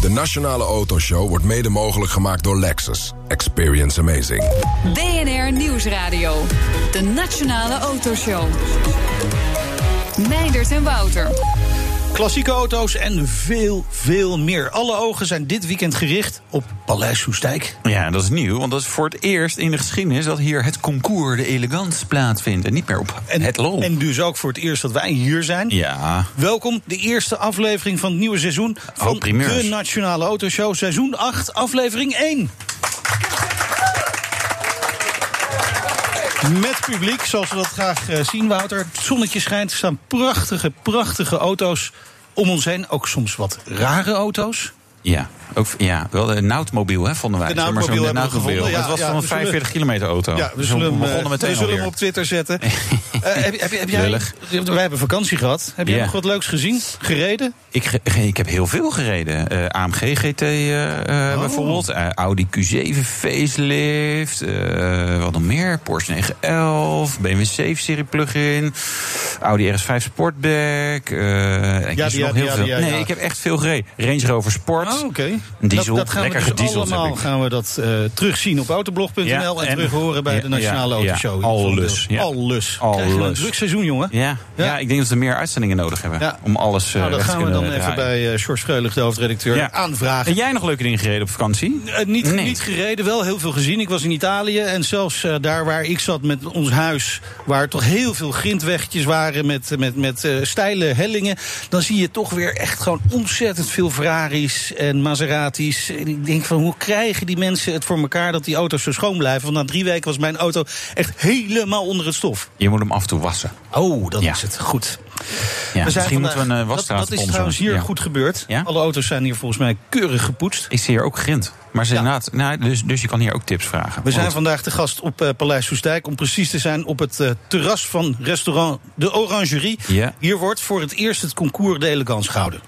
De Nationale Autoshow wordt mede mogelijk gemaakt door Lexus. Experience amazing. BNR Nieuwsradio. De Nationale Autoshow. Meindert en Wouter. Klassieke auto's en veel, veel meer. Alle ogen zijn dit weekend gericht op Paleis Soestdijk. Ja, dat is nieuw, want dat is voor het eerst in de geschiedenis... dat hier het concours de elegance plaatsvindt en niet meer op En, het loon. en dus ook voor het eerst dat wij hier zijn. Ja, Welkom, de eerste aflevering van het nieuwe seizoen van Oh, primeurs. de Nationale Autoshow. Seizoen 8, aflevering 1. Met publiek, zoals we dat graag eh, zien, Wouter. Het zonnetje schijnt, er staan prachtige, prachtige auto's om ons heen. Ook soms wat rare auto's. ja. Ook, ja, wel een Nautmobiel, hè, vonden wij. De maar Nautmobiel zo'n hebben we Nautmobiel. gevonden, ja, het was ja, van een we zullen- 45 kilometer auto. Ja, we Dus zullen, hem, begonnen eh, meteen we zullen hem alweer. op Twitter zetten. Eh, heb, heb, heb jij, wij hebben vakantie gehad. Heb jij nog wat leuks gezien? Gereden? Ik, ik heb heel veel gereden. Eh, AMG GT eh, eh, Oh. bijvoorbeeld. Eh, Audi Q7 facelift. eh, wat nog meer? Porsche 911. BMW 7-serie plug-in. Audi RS5 Sportback. eh ik Ja, die- nog ja, heel die- veel. ja, nee, ik heb echt veel gereden. Range Rover Sport. Oh, oké. Diesel. Dat, dat gaan Lekker we dus gedieseld allemaal gaan we dat eh, terugzien op autoblog.nl Ja, en, en- terug horen bij ja, de Nationale ja. Autoshow. Alles, ja. Alles. We een druk seizoen, jongen. Ja, ja. Ik denk dat we meer uitzendingen nodig hebben. Om alles eh nou, dat gaan we dan even draaien. bij uh, George Freulich, de hoofdredacteur, aanvragen. En jij nog leuke dingen gereden op vakantie? Eh, niet, Nee. niet gereden, wel heel veel gezien. Ik was in Italië en zelfs eh, daar waar ik zat met ons huis... waar toch heel veel grindweggetjes waren met, met, met eh, steile hellingen... dan zie je toch weer echt gewoon ontzettend veel Ferraris en Maseratis. Ik denk van, hoe krijgen die mensen het voor elkaar... dat die auto's zo schoon blijven? Want na drie weken was mijn auto echt helemaal onder het stof. Je moet hem af en toe wassen. Oh, dat Ja. is het. Goed. Ja, misschien moeten we een uh, wasstraat dat, dat is trouwens hier Ja. goed gebeurd. Ja? Alle auto's zijn hier volgens mij keurig gepoetst. Ik zie hier ook grind. Maar ze inderdaad, nou, dus, dus je kan hier ook tips vragen. We zijn Want- vandaag te gast op eh, Paleis Soestdijk. Om precies te zijn op het eh, terras van restaurant De Orangerie. Hier wordt voor het eerst het concours de elegance gehouden.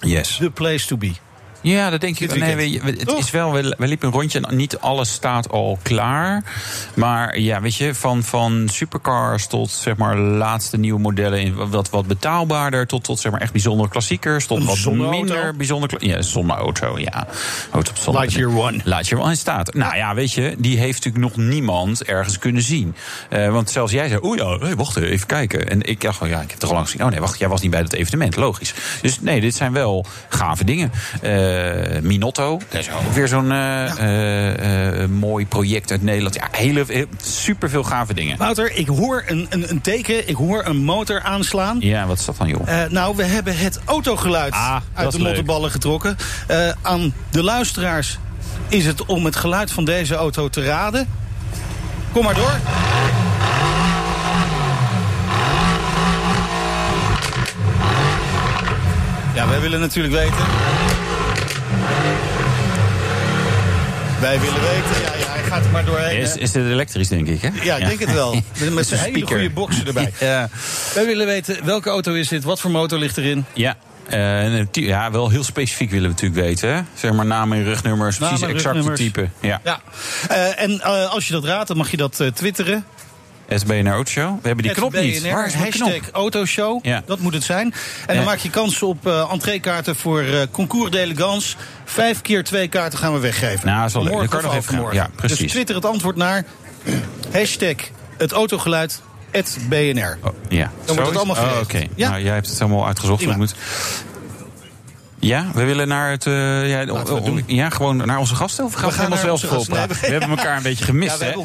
Yes. The place to be. Ja, dat denk ik. Nee, we- we- het Toch? is wel, we, we liepen een rondje en niet alles staat al klaar. Maar ja, weet je, van, van supercars tot zeg maar laatste nieuwe modellen, in wat, wat betaalbaarder, tot, tot zeg maar echt bijzondere klassiekers, tot wat minder bijzonder. Ja, zonneauto, ja. Auto op zonne. Lightyear One. Lightyear One staat. Nou ja, weet je, die heeft natuurlijk nog niemand ergens kunnen zien. Eh, want zelfs jij zei, oeh ja, hey, wacht even kijken. En ik dacht, van, ja, ik heb toch al lang gezien. Oh nee, wacht, jij was niet bij dat evenement, logisch. Dus nee, dit zijn wel gave dingen. Eh, Minotto, dat is ook weer zo'n eh, eh, eh, mooi project uit Nederland. Ja, hele, heel, superveel gave dingen. Wouter, ik hoor een, een, een teken. Ik hoor een motor aanslaan. Ja, wat is dat dan, joh? Eh, nou, we hebben het autogeluid Ah, uit de leuk. mottenballen getrokken. Eh, aan de luisteraars is het om het geluid van deze auto te raden. Kom maar door. Ja, wij willen natuurlijk weten. Wij willen weten. Ja, ja, hij gaat er maar doorheen. Is, hè. is dit elektrisch, denk ik, hè? Ja, ik denk het wel. Met zijn hele goede boxen erbij. Ja. Wij willen weten welke auto is dit, wat voor motor ligt erin. Ja. eh, een ja, wel heel specifiek willen we natuurlijk weten. Hè? Zeg maar namen en rugnummers, precies exacte type. Ja. Ja. Eh, en eh, als je dat raadt, dan mag je dat eh, twitteren. SBNR Autoshow. We hebben die knop niet. BNR, Waar is hashtag knop? Autoshow. Ja. Dat moet het zijn. En dan maak je kans op eh entreekaarten voor eh Concours d'Elegance. Vijf keer twee kaarten gaan we weggeven. Nou, dat is wel leuk. Morgen Dat kan nog even overmorgen. Ja, precies. Dus twitter het antwoord naar hashtag het autogeluid BNR. Oh, ja. Dan wordt het allemaal Oh, geregeld. Ja. nou, jij hebt het helemaal uitgezocht hoe het Prima. moet. Ja, we willen naar het. eh, ja, we gewoon naar onze gasten. Of gaan we, gaan gasten. volpraten? Nee, we- we hebben elkaar een beetje gemist, Ja, we hebben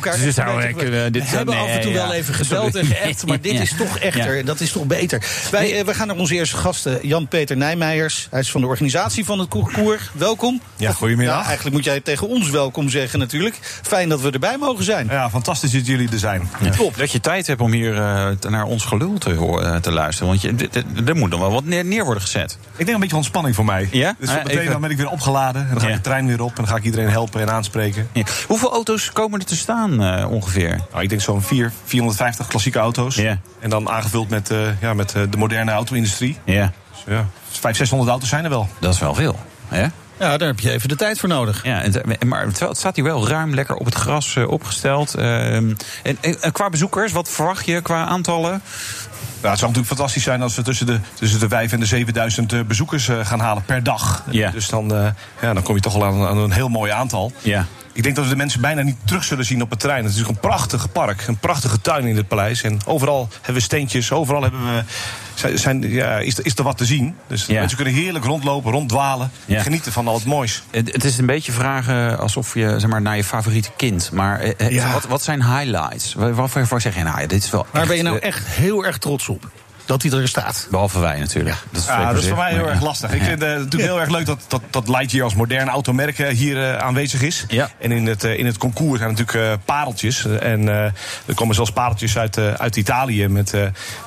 hè? Dus dit hebben af en toe ja. wel even gebeld en geappt, maar dit Ja. is toch echter. Ja. Dat is toch beter. Wij, eh, we gaan naar onze eerste gasten, Jan-Peter Nijmeijers. Hij is van de organisatie van het concours. Welkom. Ja, goedemiddag. Ja, eigenlijk moet jij tegen ons welkom zeggen natuurlijk. Fijn dat we erbij mogen zijn. Ja, fantastisch dat jullie er zijn. Ja. Dat je tijd hebt om hier eh, naar ons gelul te, horen- te luisteren. Want je, er moet nog wel wat neer, neer worden gezet. Ik denk een beetje ontspanning voor mij. Ja? Dus Ah, meteen even. dan ben ik weer opgeladen. En dan ga ik Ja. de trein weer op. En dan ga ik iedereen helpen en aanspreken. Ja. Hoeveel auto's komen er te staan eh, ongeveer? Nou, ik denk zo'n 4, 450 klassieke auto's. Ja. En dan aangevuld met, eh, ja, met eh, de moderne auto-industrie. Ja, Dus ja, 500, 600 auto's zijn er wel. dat is wel veel. Hè? Ja, daar heb je even de tijd voor nodig. Ja, en- maar terwijl het staat hier wel ruim lekker op het gras opgesteld. Ehm, en qua bezoekers, wat verwacht je qua aantallen? Nou, het zou natuurlijk fantastisch zijn als we tussen de, tussen de 5 en de 7000 eh, bezoekers eh, gaan halen per dag. Ja. Dus dan, eh, ja, dan kom je toch al aan, aan een heel mooi aantal. Ja. Ik denk dat we de mensen bijna niet terug zullen zien op het terrein. Het is natuurlijk een prachtig park, een prachtige tuin in het paleis. En overal hebben we steentjes, overal hebben we, zijn, ja, is, er- is er wat te zien. Dus Ja. mensen kunnen heerlijk rondlopen, ronddwalen. Ja. Genieten van al het moois. Het, het is een beetje vragen alsof je zeg maar, naar je favoriete kind. Maar eh, eh, Ja. wat, wat zijn highlights? Waar- Waarvoor zeg je, nou ja, dit is wel. Waar ben je nou eh, echt heel erg trots op? Dat hij er staat. Behalve wij natuurlijk. Dat is, Ja, dat is voor gezegd, mij heel erg ja. lastig. Ik vind het natuurlijk heel erg leuk dat, dat, dat Lightyear als moderne automerk eh, hier eh, aanwezig is. Ja. En in het, eh, in het concours zijn natuurlijk eh, pareltjes. En eh, er komen zelfs pareltjes uit, eh, uit Italië met, eh,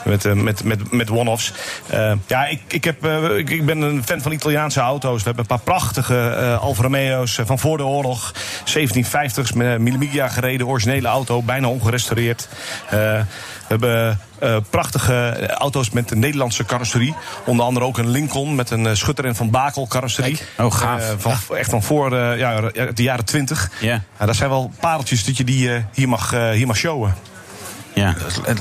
met, eh, met, met, met one-offs. Eh, ja, ik, ik, heb, eh, ik, ik ben een fan van Italiaanse auto's. We hebben een paar prachtige eh Alfa Romeo's eh, van voor de oorlog. 1750's met Milimiglia gereden, originele auto, bijna ongerestaureerd. Eh, we hebben eh, prachtige auto's met een Nederlandse carrosserie. Onder andere ook een Lincoln met een eh, Schutter en Van Bakel carrosserie. Kijk. Oh, gaaf. Eh, van, Echt van voor ja, de jaren 20. Ja. dat zijn wel pareltjes dat je die hier, mag, hier mag showen. Ja,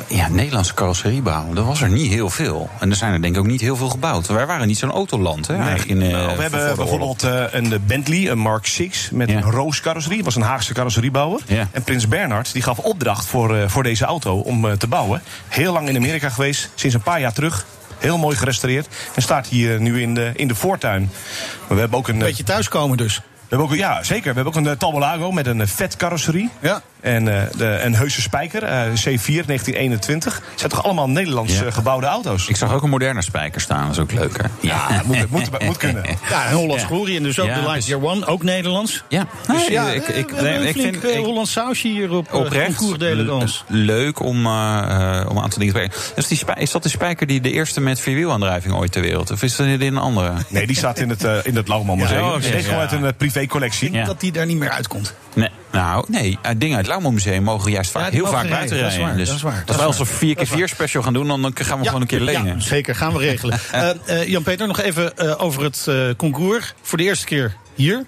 ja, Nederlandse carrosseriebouw, dat was er niet heel veel. En er zijn er denk ik ook niet heel veel gebouwd. Wij waren niet zo'n autoland, hè? in, eh, Nou, we voor- hebben bijvoorbeeld eh, een Bentley, een Mark 6 met Ja. een Roos carrosserie. Dat was een Haagse carrosseriebouwer. Ja. En Prins Bernhard die gaf opdracht voor, eh, voor deze auto om eh, te bouwen. Heel lang in Amerika geweest, sinds een paar jaar terug. Heel mooi gerestaureerd. En staat hier nu in de, in de voortuin. Maar we hebben ook een. eh, Beetje thuiskomen dus. We hebben ook, ja, zeker. We hebben ook een uh, Talbolago met een eh, vet carrosserie. Ja. En eh, de, een heuse spijker, eh, C4 1921. Het zijn toch allemaal Nederlands Ja. eh, gebouwde auto's? Ik zag ook een moderne spijker staan, dat is ook leuker. Ja, moet, moet, moet kunnen. Ja, en Hollands Ja. Glorie en dus ook Ja, de Lightyear One, ook Nederlands. Ja, Dus nee, ja, ik, eh, ik, hebben nee, een ik vind eh, ik- Hollands sausje hier op eh, oprecht le- leuk om, eh, eh, om aan te denken. te brengen. Is, die spij- is dat de spijker die de eerste met vierwielaandrijving ooit ter wereld? Of is dat in een andere? Nee, die staat in het, eh, in het Lauwman Museum. Ja, oh, Deze is gewoon ja. uit een eh, privécollectie. Ja. Dat die daar niet meer uitkomt. Nee, nou, nee. eh, Dingen uit het Lauwman Museum mogen juist vaak Ja, heel vaak rijden, buiten dat is rijden. waar, Dus dat is waar, dat als wij waar. onze 4x4 special gaan doen, dan, gaan we gewoon een keer lenen. Ja, zeker, gaan we regelen. Eh, eh, Jan-Peter, nog even over het concours. Voor de eerste keer hier,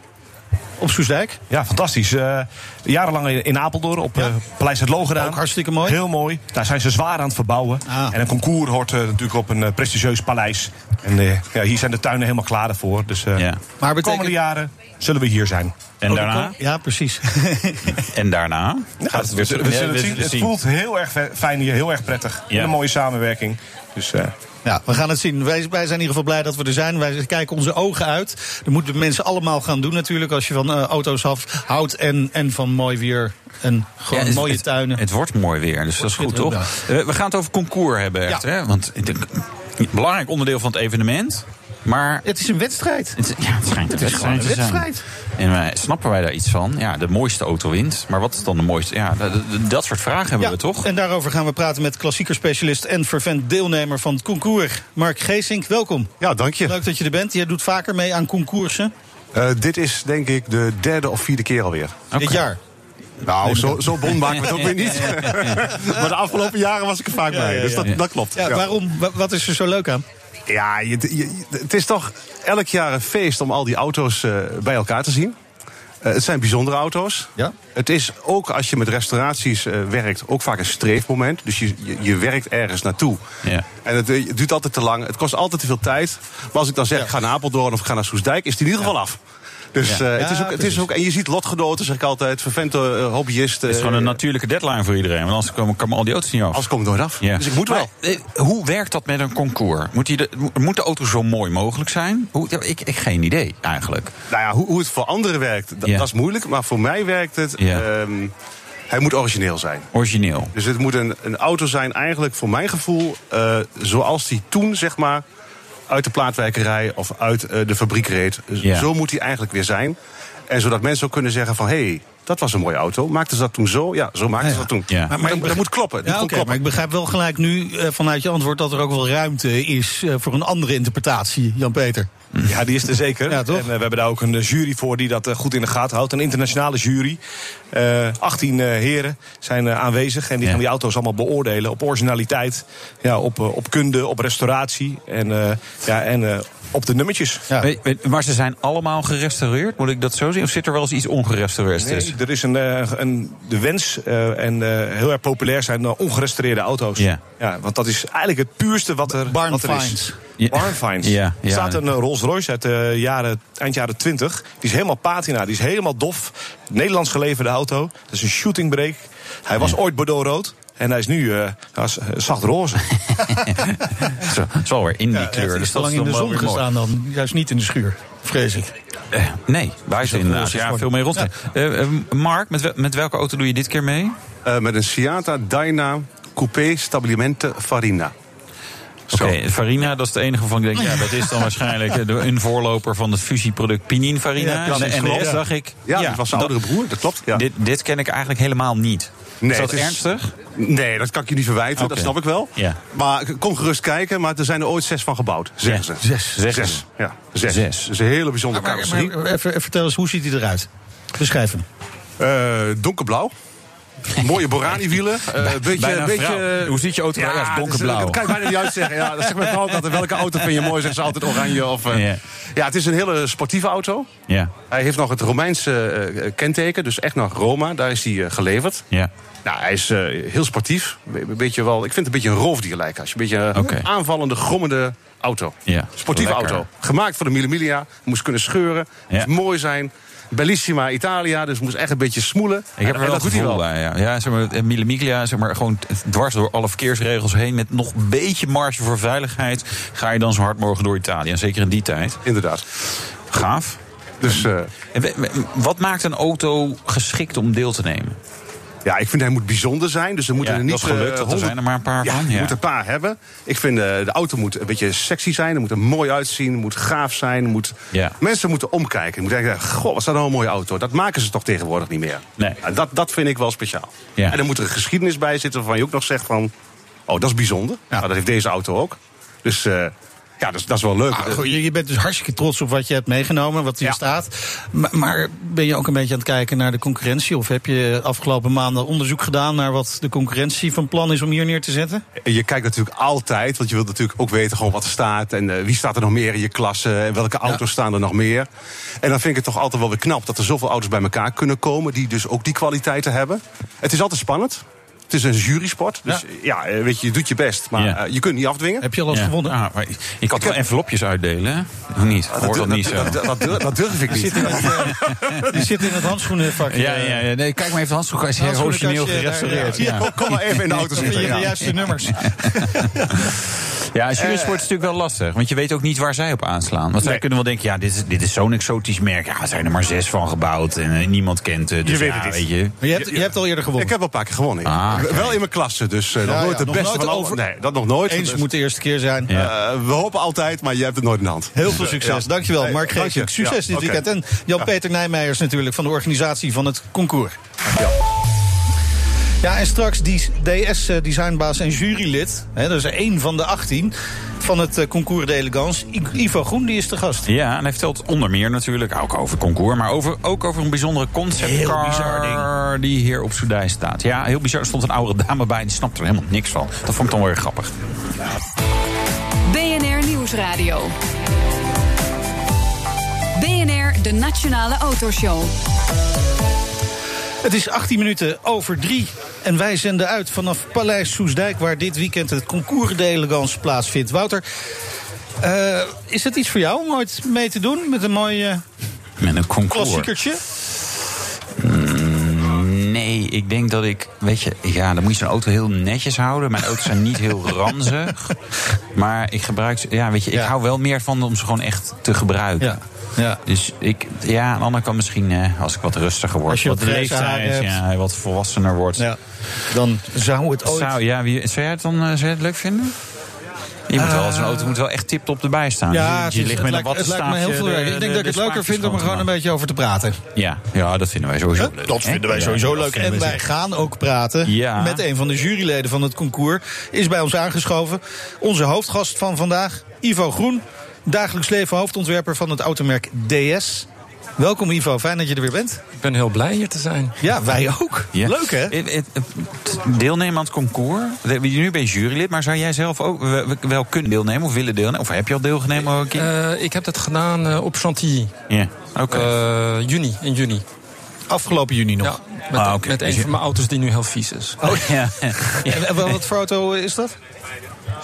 op Soesdijk. Ja, fantastisch. Eh, jarenlang in- Apeldoorn op eh, Paleis het Loog gedaan. Ook hartstikke mooi. Heel mooi. Daar zijn ze zwaar aan het verbouwen. Ah. En een concours hoort eh, natuurlijk op een prestigieus paleis. En eh, ja, hier zijn de tuinen helemaal klaar voor. Dus eh, Ja. Maar de betekent... komende jaren zullen we hier zijn. En daarna? Ja, precies. En daarna? Ja, we, zullen- we zullen het zien. Het voelt heel erg fijn hier, heel erg prettig. Ja. Een mooie samenwerking. Dus eh, Ja, we gaan het zien. Wij, wij zijn in ieder geval blij dat we er zijn. Wij kijken onze ogen uit. Dat moeten mensen allemaal gaan doen natuurlijk. Als je van eh, auto's af, houdt en, en van mooi weer. En gewoon Ja, het- mooie het, tuinen. Het wordt mooi weer, dus dat is goed, toch? Eh, we gaan het over concours hebben, echt, Ja. hè? Want een belangrijk onderdeel van het evenement. Maar het is een wedstrijd. het, ja, het schijnt een Het is gewoon wedstrijd een te zijn. En wij, snappen wij daar iets van? Ja, de mooiste auto wint. Maar wat is dan de mooiste? Ja, dat, soort vragen hebben we toch? En daarover gaan we praten met klassiekerspecialist en fervent deelnemer van het concours. Mark Geesink, welkom. Ja, dank je. Leuk dat je er bent. Jij doet vaker mee aan concoursen Eh, dit is denk ik de derde of vierde keer alweer. dit jaar. Nou, zo, zo bon maken we het ook weer niet. maar de afgelopen jaren was ik er vaak bij. dus dat, dat klopt. Ja, Waarom? Wa- Wat is er zo leuk aan? Ja, je, je- het is toch elk jaar een feest om al die auto's eh, bij elkaar te zien. Eh, het zijn bijzondere auto's. Ja. Het is ook als je met restauraties eh, werkt, ook vaak een streefmoment. Dus je, je, je werkt ergens naartoe. Ja. En het, het duurt altijd te lang. Het kost altijd te veel tijd. Maar als ik dan zeg, ik ga naar Apeldoorn of ik ga naar Soesdijk, is het in ieder geval af. Dus Ja. eh, het, is ook, het is ook. En je ziet lotgenoten, zeg ik altijd, vervente eh, hobbyisten. Het is gewoon een eh, natuurlijke deadline voor iedereen. Want anders komen, komen al die auto's niet af. Als komt nooit af. Ja. Dus ik moet wel. Maar, hoe werkt dat met een concours? Moet, die de, moet de auto zo mooi mogelijk zijn? Hoe, ja, ik, ik geen idee, eigenlijk. Nou ja, hoe, hoe het voor anderen werkt, dat, is moeilijk. Maar voor mij werkt het. Ehm, hij moet origineel zijn. Origineel. Dus het moet een, een auto zijn, eigenlijk voor mijn gevoel, zoals die toen, zeg maar, uit de plaatwerkerij of uit eh, de fabriek reed. Ja. Zo moet hij eigenlijk weer zijn. En zodat mensen ook kunnen zeggen van, hé, hey, dat was een mooie auto. Maakten ze dat toen zo? Ja, zo maakten ze dat toen. Ja. Maar, Maar- maar dat, moet kloppen. Ja, maar ik begrijp wel gelijk nu eh, vanuit je antwoord dat er ook wel ruimte is eh, voor een andere interpretatie, Jan-Peter. Ja, die is er zeker. Ja, toch? En eh, we hebben daar ook een jury voor die dat goed in de gaten houdt. Een internationale jury. Eh 18 eh, heren zijn aanwezig. En die Ja. gaan die auto's allemaal beoordelen op originaliteit. Ja, op, op kunde, op restauratie. En, eh, ja, en eh, op de nummertjes. Ja. Maar ze zijn allemaal gerestaureerd, moet ik dat zo zien? Of zit er wel eens iets ongerestaureerd Nee, er is een, eh, een, de wens eh, en eh, heel erg populair zijn de ongerestaureerde auto's. Ja. want dat is eigenlijk het puurste wat er, Barn wat er finds. is. Ja. Barn finds. Ja, Er ja. staat een Rolls Royce uit de jaren, eind jaren 20. Die is helemaal patina, die is helemaal dof. Nederlands geleverde auto. Dat is een shooting brake. Hij was ooit Bordeaux rood. En hij is nu eh, hij is, eh, zacht roze. Zo, is wel weer in die Ja, kleur. het dus is te dat lang in de zon mooi. gestaan dan. Juist niet in de schuur, vrees ik. Eh, nee, buiten inderdaad. roze Ja, veel meer rot. Eh, eh, Mark, met, wel- met welke auto doe je dit keer mee? Eh, met een Ciata Dyna Coupé Stabilimente Farina. Oké, Farina, dat is het enige waarvan ik denk, ja, dat is dan waarschijnlijk eh, de, een voorloper van het fusieproduct Pininfarina. Ja, en de klopt. NS zag ik. Ja, dat was zijn oudere broer, dat klopt. Ja. Dit, dit ken ik eigenlijk helemaal niet. Nee, is dat het is- ernstig? Nee, dat kan ik je niet verwijten, dat snap ik wel. Ja. Maar kom gerust kijken, maar er zijn er ooit zes van gebouwd, zeggen Ja. ze. Zes. Zeggen Zes. Ja, zes. Zes. Dat is een hele bijzondere Maar, maar even, even vertel eens, hoe ziet hij eruit? Beschrijf hem. Eh, donkerblauw. Mooie Borani-wielen. Eh, beetje, bijna beetje. Hoe ziet je auto eruit? Ja, donkerblauw. Dat kan ik bijna niet uitzeggen. Ja, dat zegt mijn vrouw ook altijd. Welke auto vind je mooi? Zegt ze altijd oranje. Of, eh, Ja. ja. het is een hele sportieve auto. Ja, Hij heeft nog het Romeinse kenteken. Dus echt nog Roma. Daar is hij geleverd. ja. Nou, hij is eh, heel sportief. Een beetje wel, ik vind het een beetje een roofdier lijken. Als je een beetje een Oké. aanvallende, grommende auto. Ja, Sportieve lekker. auto. Gemaakt voor de Mille Miglia. Moest kunnen scheuren. Ja. Moest mooi zijn. Bellissima Italia. Dus moest echt een beetje smoelen. Ik heb En er wel bij. Ja, ja zeg maar, eh, Mille Miglia, zeg maar, gewoon dwars door alle verkeersregels heen... met nog een beetje marge voor veiligheid... ga je dan zo hard mogelijk door Italië. En zeker in die tijd. Inderdaad. Gaaf. Dus eh, En Wat maakt een auto geschikt om deel te nemen? Ja, ik vind hij moet bijzonder zijn. Dus er moeten Ja, er niet... dat is gelukt, eh, er zijn er maar een paar Ja, van. je Ja. moet een paar hebben. Ik vind eh, de auto moet een beetje sexy zijn. Er moet er mooi uitzien. moet gaaf zijn. Moet... Ja. Mensen moeten omkijken. Je moet denken, goh, wat is dat nou een mooie auto. Dat maken ze toch tegenwoordig niet meer. Nee. En dat, dat vind ik wel speciaal. En er moet er een geschiedenis bij zitten waarvan je ook nog zegt van... oh, dat is bijzonder. Nou, dat heeft deze auto ook. Dus eh, ja, dat is, dat is wel leuk. Ah, je, bent dus hartstikke trots op wat je hebt meegenomen, wat hier Ja. staat. Maar, maar ben je ook een beetje aan het kijken naar de concurrentie? Of heb je afgelopen maanden onderzoek gedaan naar wat de concurrentie van plan is om hier neer te zetten? Je kijkt natuurlijk altijd, want je wilt natuurlijk ook weten gewoon wat er staat. En eh, wie staat er nog meer in je klasse en welke auto's staan er nog meer. En dan vind ik het toch altijd wel weer knap dat er zoveel auto's bij elkaar kunnen komen... die dus ook die kwaliteiten hebben. Het is altijd spannend. Het is een jurysport, dus ja, eh, weet je, je doet je best. Maar Ja. eh, je kunt niet afdwingen. Heb je al eens Ja. gewonnen? Ah, maar je kan toch wel envelopjes uitdelen, hè? Hoe niet? Hoort dat niet zo? Dat, dat, dat, dat durf ik niet. Zit in het, eh, die zit in het handschoenenvakje. Ja, ja, ja. Nee, kijk maar even de handschoen. Hij is heel Handschoenenkastje, origineel daar, gerestaureerd. ja. Kom, maar even in de auto zitten. je de juiste nummers. Ja, jurysport is natuurlijk wel lastig. Want je weet ook niet waar zij op aanslaan. Want zij Nee. kunnen wel denken, ja, dit is, dit is zo'n exotisch merk. Ja, er zijn er maar zes van gebouwd en niemand kent het. Dus Je weet ja, het niet. weet je. Maar je hebt, je hebt al eerder gewonnen. Ik heb wel een paar keer gewonnen. Ah, Wel in mijn klasse, dus eh, nog nooit de nog beste nooit van over-. Nee, dat nog nooit. Eens moet de eerste keer zijn. Eh, we hopen altijd, maar je hebt het nooit in de hand. Heel veel succes. Dankjewel, Mark. Geesink. Succes dit weekend. En Jan-Peter Nijmeijers natuurlijk van de organisatie van het concours. Ja, en straks die DS-designbaas en jurylid. Hè, dat is één van de 18 van het eh, concours d'elegance. I- Ivo Groen, die is de gast. Ja, en hij vertelt onder meer natuurlijk, ook over het concours... maar over, ook over een bijzondere conceptcar Heel bizar die hier op Soudij staat. Ja, heel bizar. Er stond een oude dame bij, die snapte er helemaal niks van. Dat vond ik dan wel weer grappig. BNR Nieuwsradio. BNR, de Nationale Autoshow. Het is 18 minuten over drie. En wij zenden uit vanaf Paleis Soesdijk... waar dit weekend het concours d'elegance plaatsvindt. Wouter, eh, is het iets voor jou om ooit mee te doen... met een mooi Met een concours. klassiekertje? Nee, ik denk dat ik, weet je, ja, dan moet je zo'n auto heel netjes houden. Mijn auto's zijn niet heel ranzig. Maar ik gebruik ze, ja, weet je, ik Ja. hou wel meer van om ze gewoon echt te gebruiken. Ja. ja. Dus ik, ja, aan de andere kant misschien eh, als ik wat rustiger word. Als je wat leeftijd, ja, wat volwassener wordt. Ja. Dan zou het ooit... Zou, ja, wie, zou jij het dan eh, zou jij het leuk vinden? Je moet wel, zo'n auto moet wel echt tip-top erbij staan. Ja, je, ligt met een lijkt me heel veel werk. Ik denk de- dat ik de het leuker vind om er gewoon een beetje over te praten. Ja, ja, dat vinden wij sowieso leuk. Dat vinden wij Ja, sowieso leuk. En wij gaan ook praten Ja. met een van de juryleden van het concours. Is bij ons aangeschoven. Onze hoofdgast van vandaag, Ivo Groen. Dagelijks leven hoofdontwerper van het automerk DS. Welkom Ivo, fijn dat je er weer bent. Ik ben heel blij hier te zijn. Ja, wij ook. Ja. Leuk hè? Deelnemen aan het concours. Nu ben je jurylid, maar zou jij zelf ook wel- kunnen deelnemen of willen deelnemen? Of heb je al deelgenomen? een keer? Eh, ik heb dat gedaan eh, op Chantilly. Ja, oké. Eh, juni, in juni. Afgelopen juni nog. Ja, met, Ah, met een Dus van mijn auto's die nu heel vies is. Oh, ja. En, en wat voor auto is dat?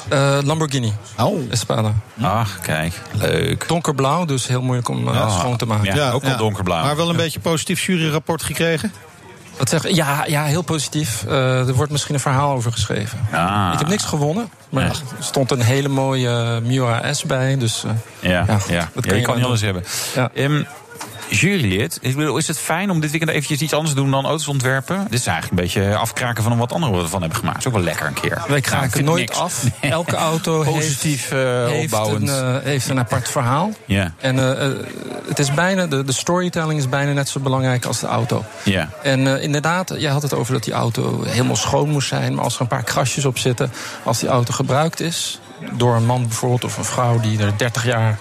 Eh, Lamborghini Oh. Espada. Ach, kijk, leuk. Donkerblauw, dus heel moeilijk om eh, schoon te maken. Ja, ook al donkerblauw. Maar wel een beetje positief juryrapport gekregen? Wat zeg, ja, ja, heel positief. Eh, er wordt misschien een verhaal over geschreven. Ah. Ik heb niks gewonnen, maar er stond een hele mooie Miura S bij. Dus eh, Ja, Ja, ja, je kan je kan niet alles hebben. Ja. Ehm, jurylid, ik bedoel, is het fijn om dit weekend eventjes iets anders te doen dan auto's ontwerpen? Dit is eigenlijk een beetje afkraken van wat anderen ervan hebben gemaakt. Dat is ook wel lekker een keer. wij Nou, ik kraken nooit niks. af. Elke auto Positief heeft, eh, heeft, opbouwend. een, eh, heeft een apart verhaal. Ja, En eh, het is bijna, de, de storytelling is bijna net zo belangrijk als de auto. ja. En inderdaad, jij had het over dat die auto helemaal schoon moest zijn. Maar als er een paar krasjes op zitten, als die auto gebruikt is... door een man bijvoorbeeld of een vrouw die er 30 jaar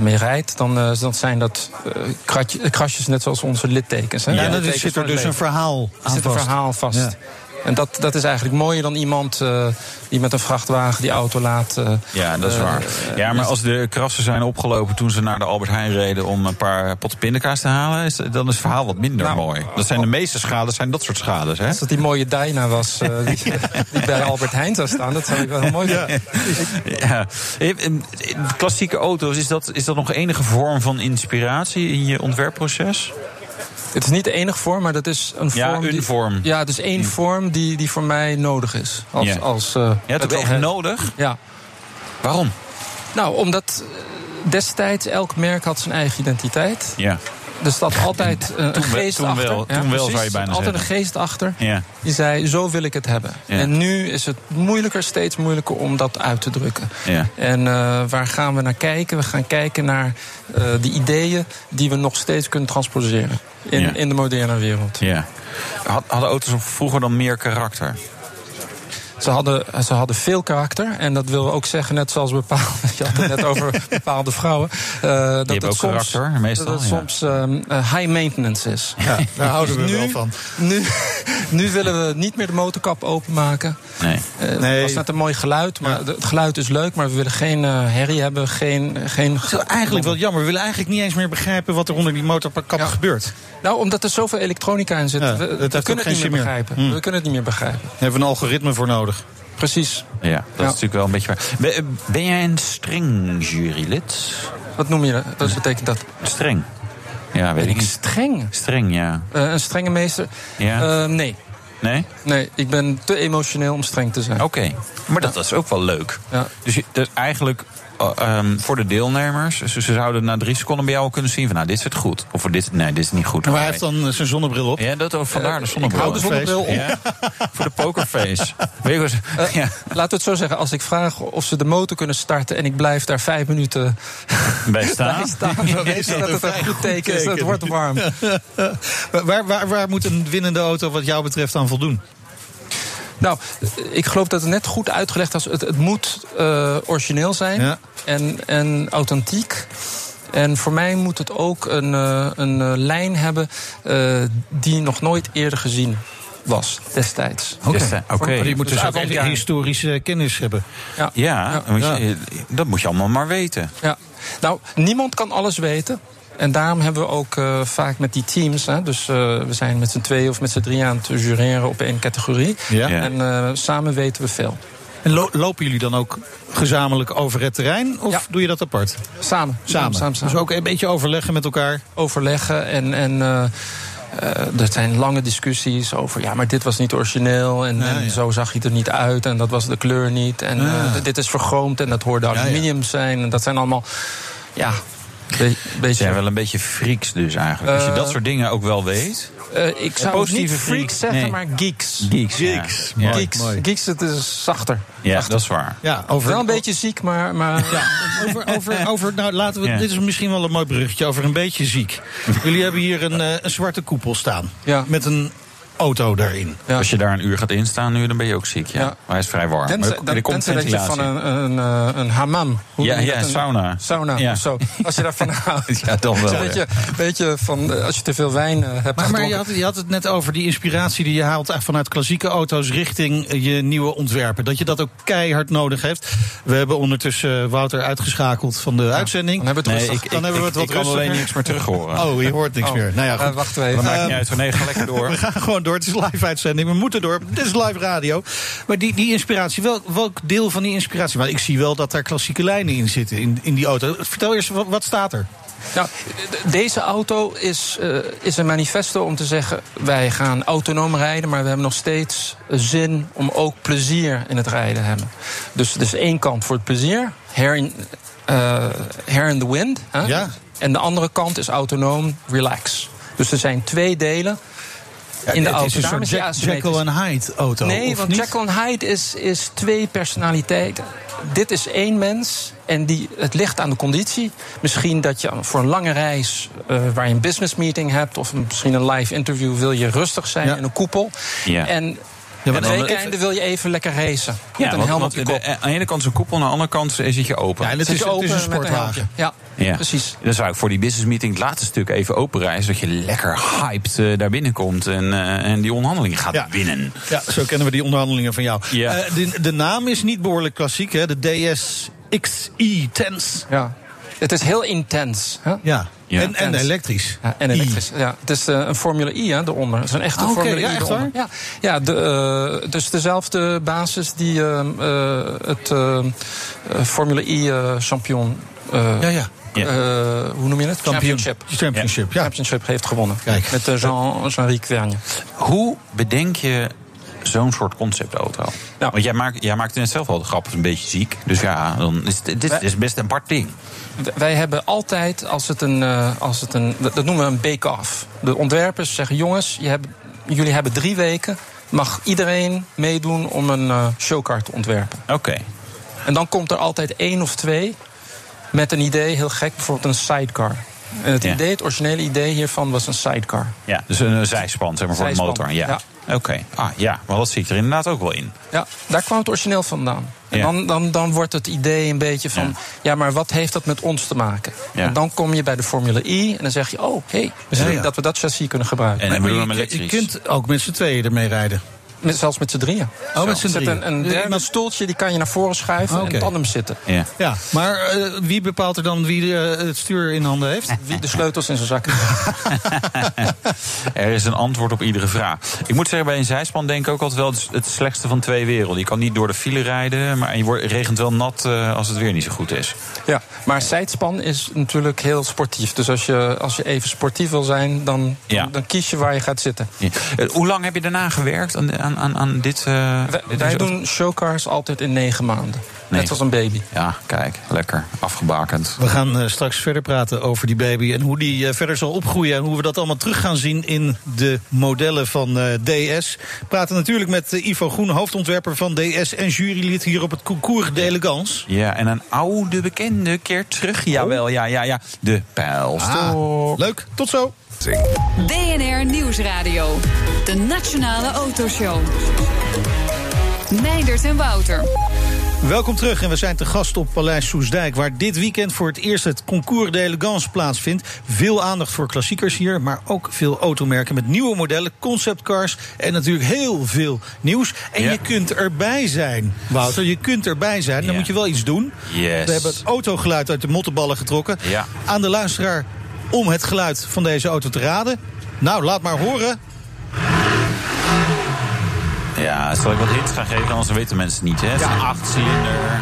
mee rijdt... dan, eh, dan zijn dat eh, kratje- krasjes net zoals onze littekens. Hè? Ja, dan littekens zit er dus een verhaal Er aan zit een vast. verhaal vast. Ja. En dat, dat is eigenlijk mooier dan iemand eh, die met een vrachtwagen die auto laat... eh, Ja, dat is eh, waar. Ja, maar als de krassen zijn opgelopen toen ze naar de Albert Heijn reden om een paar potten pindakaas te halen, is, dan is het verhaal wat minder Nou, mooi. Dat zijn de meeste schades, zijn dat soort schades, hè? Als dat die mooie Dyna was die, die bij Albert Heijn zou staan, dat zou ik wel heel mooi vinden. Ja. Eh, Klassieke auto's, is dat, is dat nog enige vorm van inspiratie in je ontwerpproces? Het is niet de enige vorm, maar dat is een Ja, vorm. een die- vorm. Ja, het is één vorm die, die voor mij nodig is. Als, Ja. als, eh, Ja, het ook echt nodig? Ja. Waarom? Nou, omdat eh, destijds elk merk had zijn eigen identiteit. Ja. Er zat altijd eh, een geest toen achter. wel, toen wel, zou je bijna altijd zeggen. een geest achter. Ja. Die zei, zo wil ik het hebben. Ja. En nu is het moeilijker, steeds moeilijker om dat uit te drukken. Ja. En waar gaan we naar kijken? We gaan kijken naar de ideeën die we nog steeds kunnen transposeren. In, Ja. in de moderne wereld. ja. Had- Hadden auto's vroeger dan meer karakter? Ze hadden, ze hadden veel karakter. En dat wil ook zeggen, net zoals bepaalde. Je had het net over bepaalde vrouwen. eh, dat het ook soms, karakter, meestal, Dat het ja. soms high maintenance is. Ja, daar houden we Nu- wel van. Nu, nu willen we niet meer de motorkap openmaken. Nee. Eh, Nee. Het was net een mooi geluid, maar het geluid is leuk. Maar we willen geen eh, herrie hebben, geen... geen Dat is eigenlijk wel jammer. We willen eigenlijk niet eens meer begrijpen wat er onder die motorkap gebeurt. Nou, omdat er zoveel elektronica in zit. Ja, we, dat we kunnen het niet meer begrijpen. Hm. We kunnen het niet meer begrijpen. Daar hebben we een algoritme voor nodig. Precies. Ja, dat Ja. is natuurlijk wel een beetje waar. Ben, jij een streng jurylid? Wat noem je dat? Wat betekent dat? Streng. Ja, weet Ben ik streng? Streng, ja. Eh, een strenge meester? Ja. Eh, nee. Nee? Nee, ik ben te emotioneel om streng te zijn. Oké. Maar dat, dat is ook wel leuk. Ja. Dus, je- dus eigenlijk uh, ehm, voor de deelnemers, ze, ze zouden na drie seconden bij jou al kunnen zien van nou, dit zit goed. Of dit, nee, dit is niet goed. Maar hij heeft dan eh, zijn zonnebril op. Ja, dat ook vandaar de Ik zonnebril. hou de zonnebril op. Ja? voor de pokerface. Weet je Eh, ja, Laten we het zo zeggen, als ik vraag of ze de motor kunnen starten en ik blijf daar vijf minuten bij staan. bij staan, dan weet je dat het een goed teken is. Het wordt warm. Waar, waar, waar moet een winnende auto wat jou betreft aan voldoen? Nou, ik geloof dat het net goed uitgelegd was. Het, het moet eh, origineel zijn Ja. en, en authentiek. En voor mij moet het ook een, eh, een eh, lijn hebben eh, die nog nooit eerder gezien was destijds. Oké. Oké. Maar die moet dus Dus ook echt historische kennis hebben. Ja. Ja, dan moet je- Ja. dat moet je allemaal maar weten. Ja, nou, niemand kan alles weten. En daarom hebben we ook eh, vaak met die teams, hè, dus eh, we zijn met z'n tweeën of met z'n drieën aan het jureren op één categorie. Ja. En eh, samen weten we veel. En lo- lopen jullie dan ook gezamenlijk over het terrein? Of Ja. doe je dat apart? Samen. Samen. samen, samen. Dus ook een beetje overleggen met elkaar. overleggen en. en eh, eh, er zijn lange discussies over, ja, maar dit was niet origineel en, Ja, en zo zag hij er niet uit en dat was de kleur niet en Ja. eh, dit is vergroomd en dat hoorde ja. aluminium zijn en dat zijn allemaal, ja, be- beetje. zijn wel een beetje freaks dus eigenlijk. Als je Eh, dat soort dingen ook wel weet. Eh, ik zou positieve niet freaks zeggen, nee. maar geeks. Geeks. Geeks. Ja, ja. Mooi. Geeks, geeks, het is zachter. Ja, dat is waar. Ja, over, Wel een beetje ziek, maar, maar Ja, over, over, over, nou laten we, Ja. dit is misschien wel een mooi bruggetje over een beetje ziek. Jullie hebben hier een, eh, een zwarte koepel staan. Ja. Met een auto daarin. Ja. Als je daar een uur gaat instaan nu, dan ben je ook ziek. Ja. Ja. Maar hij is vrij warm. Tenzij, Maar er dat, komt tenzij dat je van een, een, eh, een hammam... hoe Ja, ja, dat? Een sauna. Sauna Ja. of zo. Als je daarvan houdt. Ja, dan wel. Weet je, weet je van, eh, als je te veel wijn eh, hebt Maar, maar je, had, je had het net over die inspiratie die je haalt vanuit klassieke auto's richting je nieuwe ontwerpen. Dat je dat ook keihard nodig heeft. We hebben ondertussen Wouter uitgeschakeld van de uitzending. Dan hebben we het Nee, rustig. ik, Dan ik, hebben we het ik, wat ik kan alleen niks meer terug horen. Oh, je hoort niks Oh. meer. Nou ja, goed. wachten we Dat even. maakt niet uit. Nee, ga lekker door. We gaan gewoon door. Het is live uitzending. We moeten door. Dit is live radio. Maar die, die inspiratie, welk, welk deel van die inspiratie? Want ik zie wel dat daar klassieke lijnen in zitten in, in die auto. Vertel eerst, wat, wat staat er? Nou, deze auto is, eh, is een manifesto om te zeggen... wij gaan autonoom rijden, maar we hebben nog steeds zin... om ook plezier in het rijden te hebben. Dus, dus één kant voor het plezier, hair in, eh, hair in the wind. Hè? Ja. En de andere kant is autonoom, relax. Dus er zijn twee delen in de het auto. is een soort. Jekyll en Hyde auto. Nee, of want niet? Jekyll en Hyde is, is twee personaliteiten. Dit is één mens en die, het ligt aan de conditie. Misschien dat je voor een lange reis, eh, waar je een business meeting hebt... of misschien een live interview, wil je rustig zijn Ja. in een koepel. Ja. En Ja, aan maar het weekende wil je even lekker racen. Met een want- helm op want je de- kop. aan de ene kant is een koepel, aan de andere kant zit je open. Ja, en het is, je het is een open sportwagen. Ja, Ja. precies. Dan zou ik voor die business meeting het laatste stuk even openreizen. Dat je lekker hyped eh, daar binnenkomt en, eh, en die onderhandeling gaat Ja. winnen. Ja, zo kennen we die onderhandelingen van jou. Ja. Eh, de, de naam is niet behoorlijk klassiek, hè? De DS XI Tens. Ja. Het is heel intens. Hè? Ja. Ja. En, en elektrisch. Ja, en I. elektrisch. Ja, het is eh, een Formule I hè, eronder. Het is een echte Ah, Formule ja, I echt eronder. Ja, ja de, eh, dus dezelfde basis die ehm, eh, het Formule I eh, champion. eh, Ja, ja. Eh, hoe noem je het? Kampioen. Championship. Championship, ja. Championship heeft gewonnen. Kijk. Met Jean- Jean-Ric Vergne. Hoe bedenk je zo'n soort conceptauto? Nou. Want jij maakt, jij maakt net zelf al de grap, is een beetje ziek. Dus ja, dan is het, dit is best een apart ding. Wij hebben altijd, als het een, eh, als het een dat noemen we een bake-off. De ontwerpers zeggen: jongens, je hebt, jullie hebben drie weken. Mag iedereen meedoen om een eh, showcar te ontwerpen? Oké. En dan komt er altijd één of twee met een idee, heel gek, bijvoorbeeld een sidecar. En het Ja. idee, het originele idee hiervan was een sidecar. Ja, dus een, een zijspan, zeg maar, voor de motor. Ja. Oké. Ah, ja, maar dat zie ik er inderdaad ook wel in. Ja, daar kwam het origineel vandaan. En Ja. dan, dan, dan wordt het idee een beetje van... Ja. Ja. maar wat heeft dat met ons te maken? Ja. En dan kom je bij de Formule I en dan zeg je... oh, hé, hey, misschien Ja, ja. dat we dat chassis kunnen gebruiken. En bedoel je, je kunt ook met z'n tweeën ermee rijden. Met, zelfs met z'n drieën. Oh, met z'n Er zit drieën. een, een derde stoeltje, die kan je naar voren schuiven Oké. en tandem zitten. Ja. Ja, maar eh, wie bepaalt er dan wie eh, het stuur in handen heeft? Wie de sleutels in zijn zak Er is een antwoord op iedere vraag. Ik moet zeggen, bij een zijspan denk ik ook altijd wel het- slechtste van twee werelden. Je kan niet door de file rijden, maar je wordt, regent wel nat eh, als het weer niet zo goed is. Ja, maar zijspan is natuurlijk heel sportief. Dus als je, als je even sportief wil zijn, dan, Ja. dan, dan kies je waar je gaat zitten. Ja. Hoe lang heb je daarna gewerkt aan, aan, aan, aan dit? eh, Wij, dit wij doen showcars altijd in negen maanden. Net als een baby. Ja, kijk, lekker. Afgebakend. We gaan eh, straks verder praten over die baby en hoe die eh, verder zal opgroeien. En hoe we dat allemaal terug gaan zien in de modellen van eh, DS. We praten natuurlijk met Ivo Groen, hoofdontwerper van DS en jurylid hier op het Concours d'Elegance. Ja, en een oude bekende keer terug. Jawel, ja, ja, ja. De pijlstok. Ah, leuk, tot zo. BNR Nieuwsradio. De Nationale Autoshow. Meindert en Wouter. Welkom terug en we zijn te gast op Paleis Soesdijk... waar dit weekend voor het eerst het Concours d'Elegance plaatsvindt. Veel aandacht voor klassiekers hier, maar ook veel automerken... met nieuwe modellen, conceptcars en natuurlijk heel veel nieuws. En Ja. je kunt erbij zijn, Wouter. Je kunt erbij zijn, dan Ja. moet je wel iets doen. Yes. We hebben het autogeluid uit de mottenballen getrokken. Ja. Aan de luisteraar om het geluid van deze auto te raden. Nou, laat maar horen. Ja, zal ik wat hints gaan geven, anders weten mensen het niet. Hè? Het is een achtcilinder.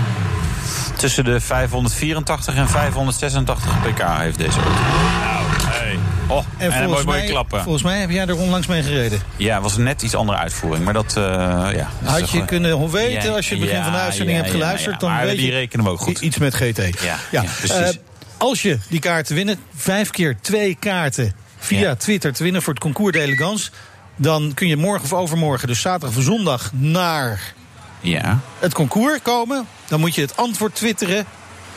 Tussen de 584 en 586 pk heeft deze auto. Nou, hey. Oh, en, een mooi, mooi mij, klappen. volgens mij heb jij er onlangs mee gereden. Ja, het was een net iets andere uitvoering. Maar dat, eh ja. dat Had je wel- kunnen weten Ja, als je het begin ja, van de uitzending ja, hebt geluisterd... ja. dan weet die je rekenen we ook goed. iets met GT. Ja, precies. Eh, als je die kaarten winnen, vijf keer twee kaarten via. Twitter te winnen voor het Concours d'Elegance... dan kun je morgen of overmorgen, dus zaterdag of zondag, naar Ja. het concours komen. Dan moet je het antwoord twitteren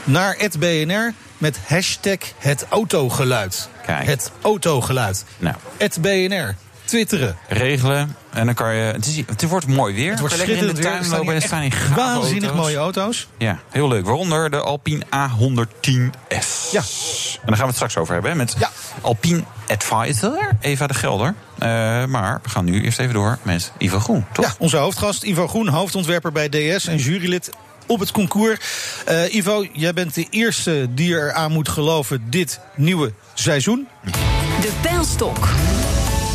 naar het BNR met hashtag het autogeluid. Kijk. Het autogeluid. Nou. Het BNR. twitteren. regelen. En dan kan je. Het, is, het wordt mooi weer. Het wordt Lekker in de schitterend weer. tuin Er lopen en staan in waanzinnig auto's. mooie auto's. Ja, heel leuk. Waaronder de Alpine A110S. Ja. En daar gaan we het straks over hebben. Hè, met Ja. Alpine Advisor, Eva de Gelder. Eh, maar we gaan nu eerst even door met Ivo Groen, toch? Ja, onze hoofdgast Ivo Groen, hoofdontwerper bij DS en jurylid op het concours. Eh, Ivo, jij bent de eerste die er aan moet geloven dit nieuwe seizoen. De pijlstok.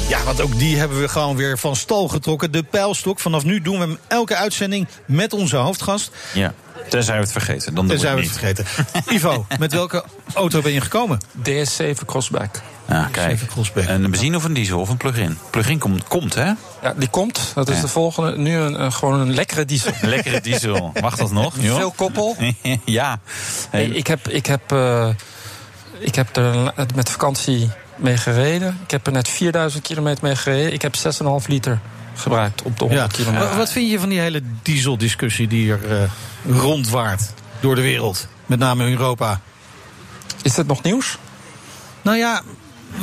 Ja, want ook die hebben we gewoon weer van stal getrokken. De pijlstok. Vanaf nu doen we hem elke uitzending met onze hoofdgast. Ja. Tenzij we het vergeten. Dan doen En zijn we het vergeten. Ivo, met welke auto ben je gekomen? DS7 Crossback. Ja, kijk. Zeven crossback. Een benzine of een diesel of een plug-in? Plug-in komt, komt hè? Ja, die komt. Dat is Ja. de volgende. Nu een, een- gewoon een lekkere diesel. Een lekkere diesel. Mag dat nog? joh? Veel koppel. ja. Hey, ik heb, ik heb, eh, ik heb er met vakantie mee gereden. Ik heb er net 4000 kilometer mee gereden. Ik heb 6,5 liter gebruikt op de 100 Ja. kilometer. Wat- Wat vind je van die hele dieseldiscussie die er eh, rondwaart door de wereld? Met name in Europa. Is dit nog nieuws? Nou ja,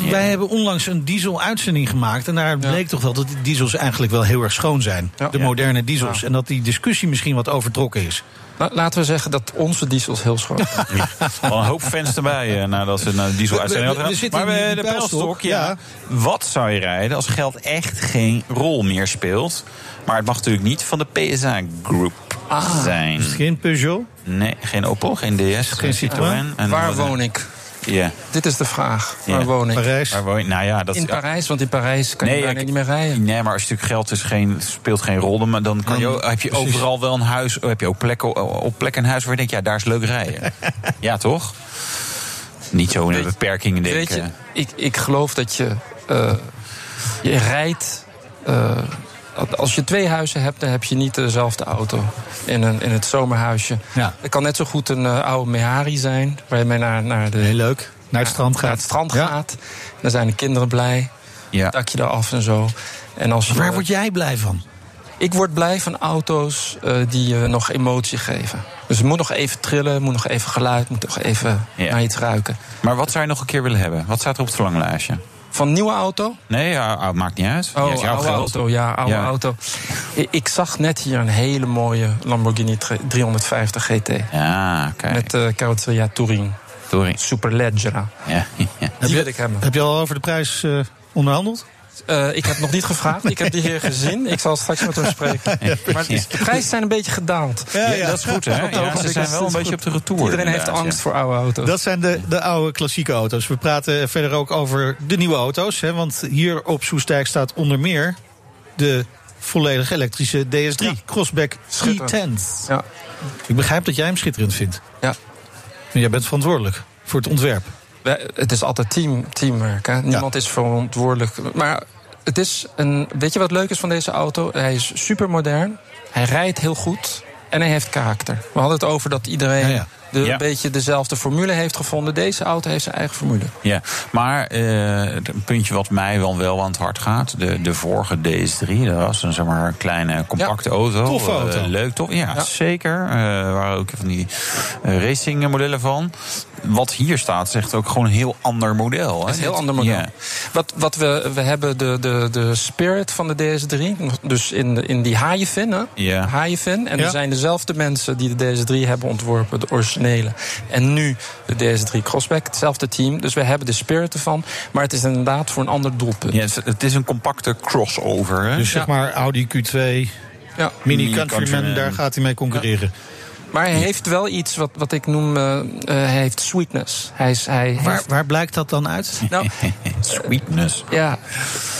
wij hebben onlangs een diesel-uitzending gemaakt. En daar bleek toch wel dat die diesels eigenlijk wel heel erg schoon zijn. Ja. De moderne diesels. Ja. En dat die discussie misschien wat overtrokken is. Nou, laten we zeggen dat onze diesels heel schoon zijn. Al een hoop fans erbij eh, nadat ze naar de diesel uitzending We- we- hadden. Maar die de pijlstok, pijlstok, ja. ja. Wat zou je rijden als geld echt geen rol meer speelt? Maar het mag natuurlijk niet van de PSA Group zijn. Geen Peugeot? Nee, geen Opel, geen DS, geen Citroën. En Waar woon ik? Ja. Dit is de vraag. Waar woon ik? Parijs? Waar woon je? Nou ja, dat In Parijs, want in Parijs kan je bijna ik- niet meer rijden. Nee, maar als je natuurlijk geld is geen, speelt geen rol. Maar dan kan je, heb je precies. overal wel een huis. Heb je ook plekken, op plek een huis waar je denkt, ja, daar is leuk rijden. ja, toch? Niet zo in de beperkingen denken. Weet je, ik, ik geloof dat je, eh, je rijdt. eh, als je twee huizen hebt, dan heb je niet dezelfde auto. In, een, in het zomerhuisje. Ja. Het kan net zo goed een eh, oude Mehari zijn. Waar je mee naar, naar, de, Heel leuk. Naar het strand naar gaat. het strand Ja. gaat. Dan zijn de kinderen blij. Ja. Dak je eraf en zo. En als je, Waar word jij blij van? Ik word blij van auto's eh, die je nog emotie geven. Dus het moet nog even trillen, het moet nog even geluid, moet nog even Ja. naar iets ruiken. Maar wat zou je nog een keer willen hebben? Wat staat er op het verlanglijstje? Van nieuwe auto? Nee, ja, maakt niet uit. Oh, Ja, is jouw oude geld. auto, ja, oude Ja. auto. Ik zag net hier een hele mooie Lamborghini 350 GT. Ja, kijk. Met uh, carrozzeria Touring. Touring. Superleggera. Ja, ja. Die wil ik hebben. Heb je al over de prijs eh, onderhandeld? Uh, ik heb nog niet gevraagd. Ik heb die heer gezien. Ik zal straks met hem spreken. Maar de prijzen zijn een beetje gedaald. Ja, ja. Dat is goed, hè? Op de Ja, ogenblik ze zijn wel een beetje op de retour. Iedereen heeft angst ja. voor oude auto's. Dat zijn de, de oude klassieke auto's. We praten verder ook over de nieuwe auto's. Hè, want hier op Soestdijk staat onder meer de volledig elektrische DS3 Crossback Schitterend. E10. Ja. Ik begrijp dat jij hem schitterend vindt. Ja. En jij bent verantwoordelijk voor het ontwerp. Wij- Het is altijd team, teamwork. Hè? Niemand is verantwoordelijk. Maar het is een. Weet je wat leuk is van deze auto? Hij is super modern. Hij rijdt heel goed. En hij heeft karakter. We hadden het over dat iedereen Ja, ja. De, Ja. een beetje dezelfde formule heeft gevonden. Deze auto heeft zijn eigen formule. Ja, maar eh, een puntje wat mij wel, wel aan het hart gaat. De, de vorige DS3, dat was een zeg maar, kleine, compacte auto. Toffe auto. Eh, leuk, toch? Ja, Ja. zeker. Eh, Er waren ook van die eh, racing modellen van. Wat hier staat, zegt ook gewoon een heel ander model. Is een heel ander model. Ja. Wat, wat we, we hebben de, de, de spirit van de DS3. Dus in, de, in die haaienvin. Hè? Ja. Haaienvin. En Ja. er zijn dezelfde mensen die de DS3 hebben ontworpen. De originele. En nu de DS3 Crossback. Hetzelfde team. Dus we hebben de spirit ervan. Maar het is inderdaad voor een ander doelpunt. Ja, het is- een compacte crossover. Hè? Dus zeg maar Audi Q2, Ja. Mini Mini Countryman, Countryman. daar gaat hij mee concurreren. Maar hij heeft wel iets wat, wat ik noem. eh, eh, hij heeft sweetness. Hij, is, hij Waar, heeft, waar blijkt dat dan uit? nou, Sweetness. ja.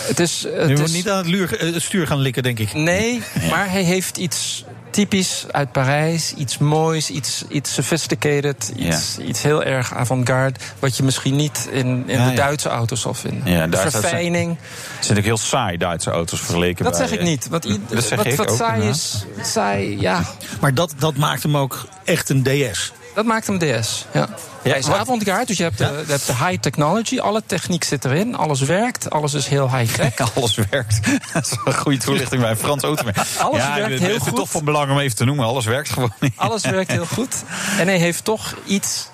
Het is. Het Je moet is niet aan het, luur- eh, het stuur gaan likken, denk ik. Nee, maar hij heeft iets typisch uit Parijs. Iets moois, iets, iets sophisticated. Iets, iets heel erg avant-garde. Wat je misschien niet in, in Ja, de ja. Duitse auto's zal vinden. Ja, de verfijning. Het zijn ook heel saai Duitse auto's vergeleken Dat bij, zeg ik eh, niet. Want i- Dat zeg wat, ik wat ook, saai is, saai, ja, Maar dat, dat maakt hem ook echt een DS. Dat maakt hem DS. Ja. Hij is avant-garde, dus je hebt, de, je hebt de high technology. Alle techniek zit erin. Alles werkt. Alles is heel high-tech. Alles werkt. Dat is een goede toelichting bij een Frans automerk. Alles ja, werkt het- heel het is goed. toch van belang om even te noemen. Alles werkt gewoon niet. Alles werkt heel goed. En hij heeft toch iets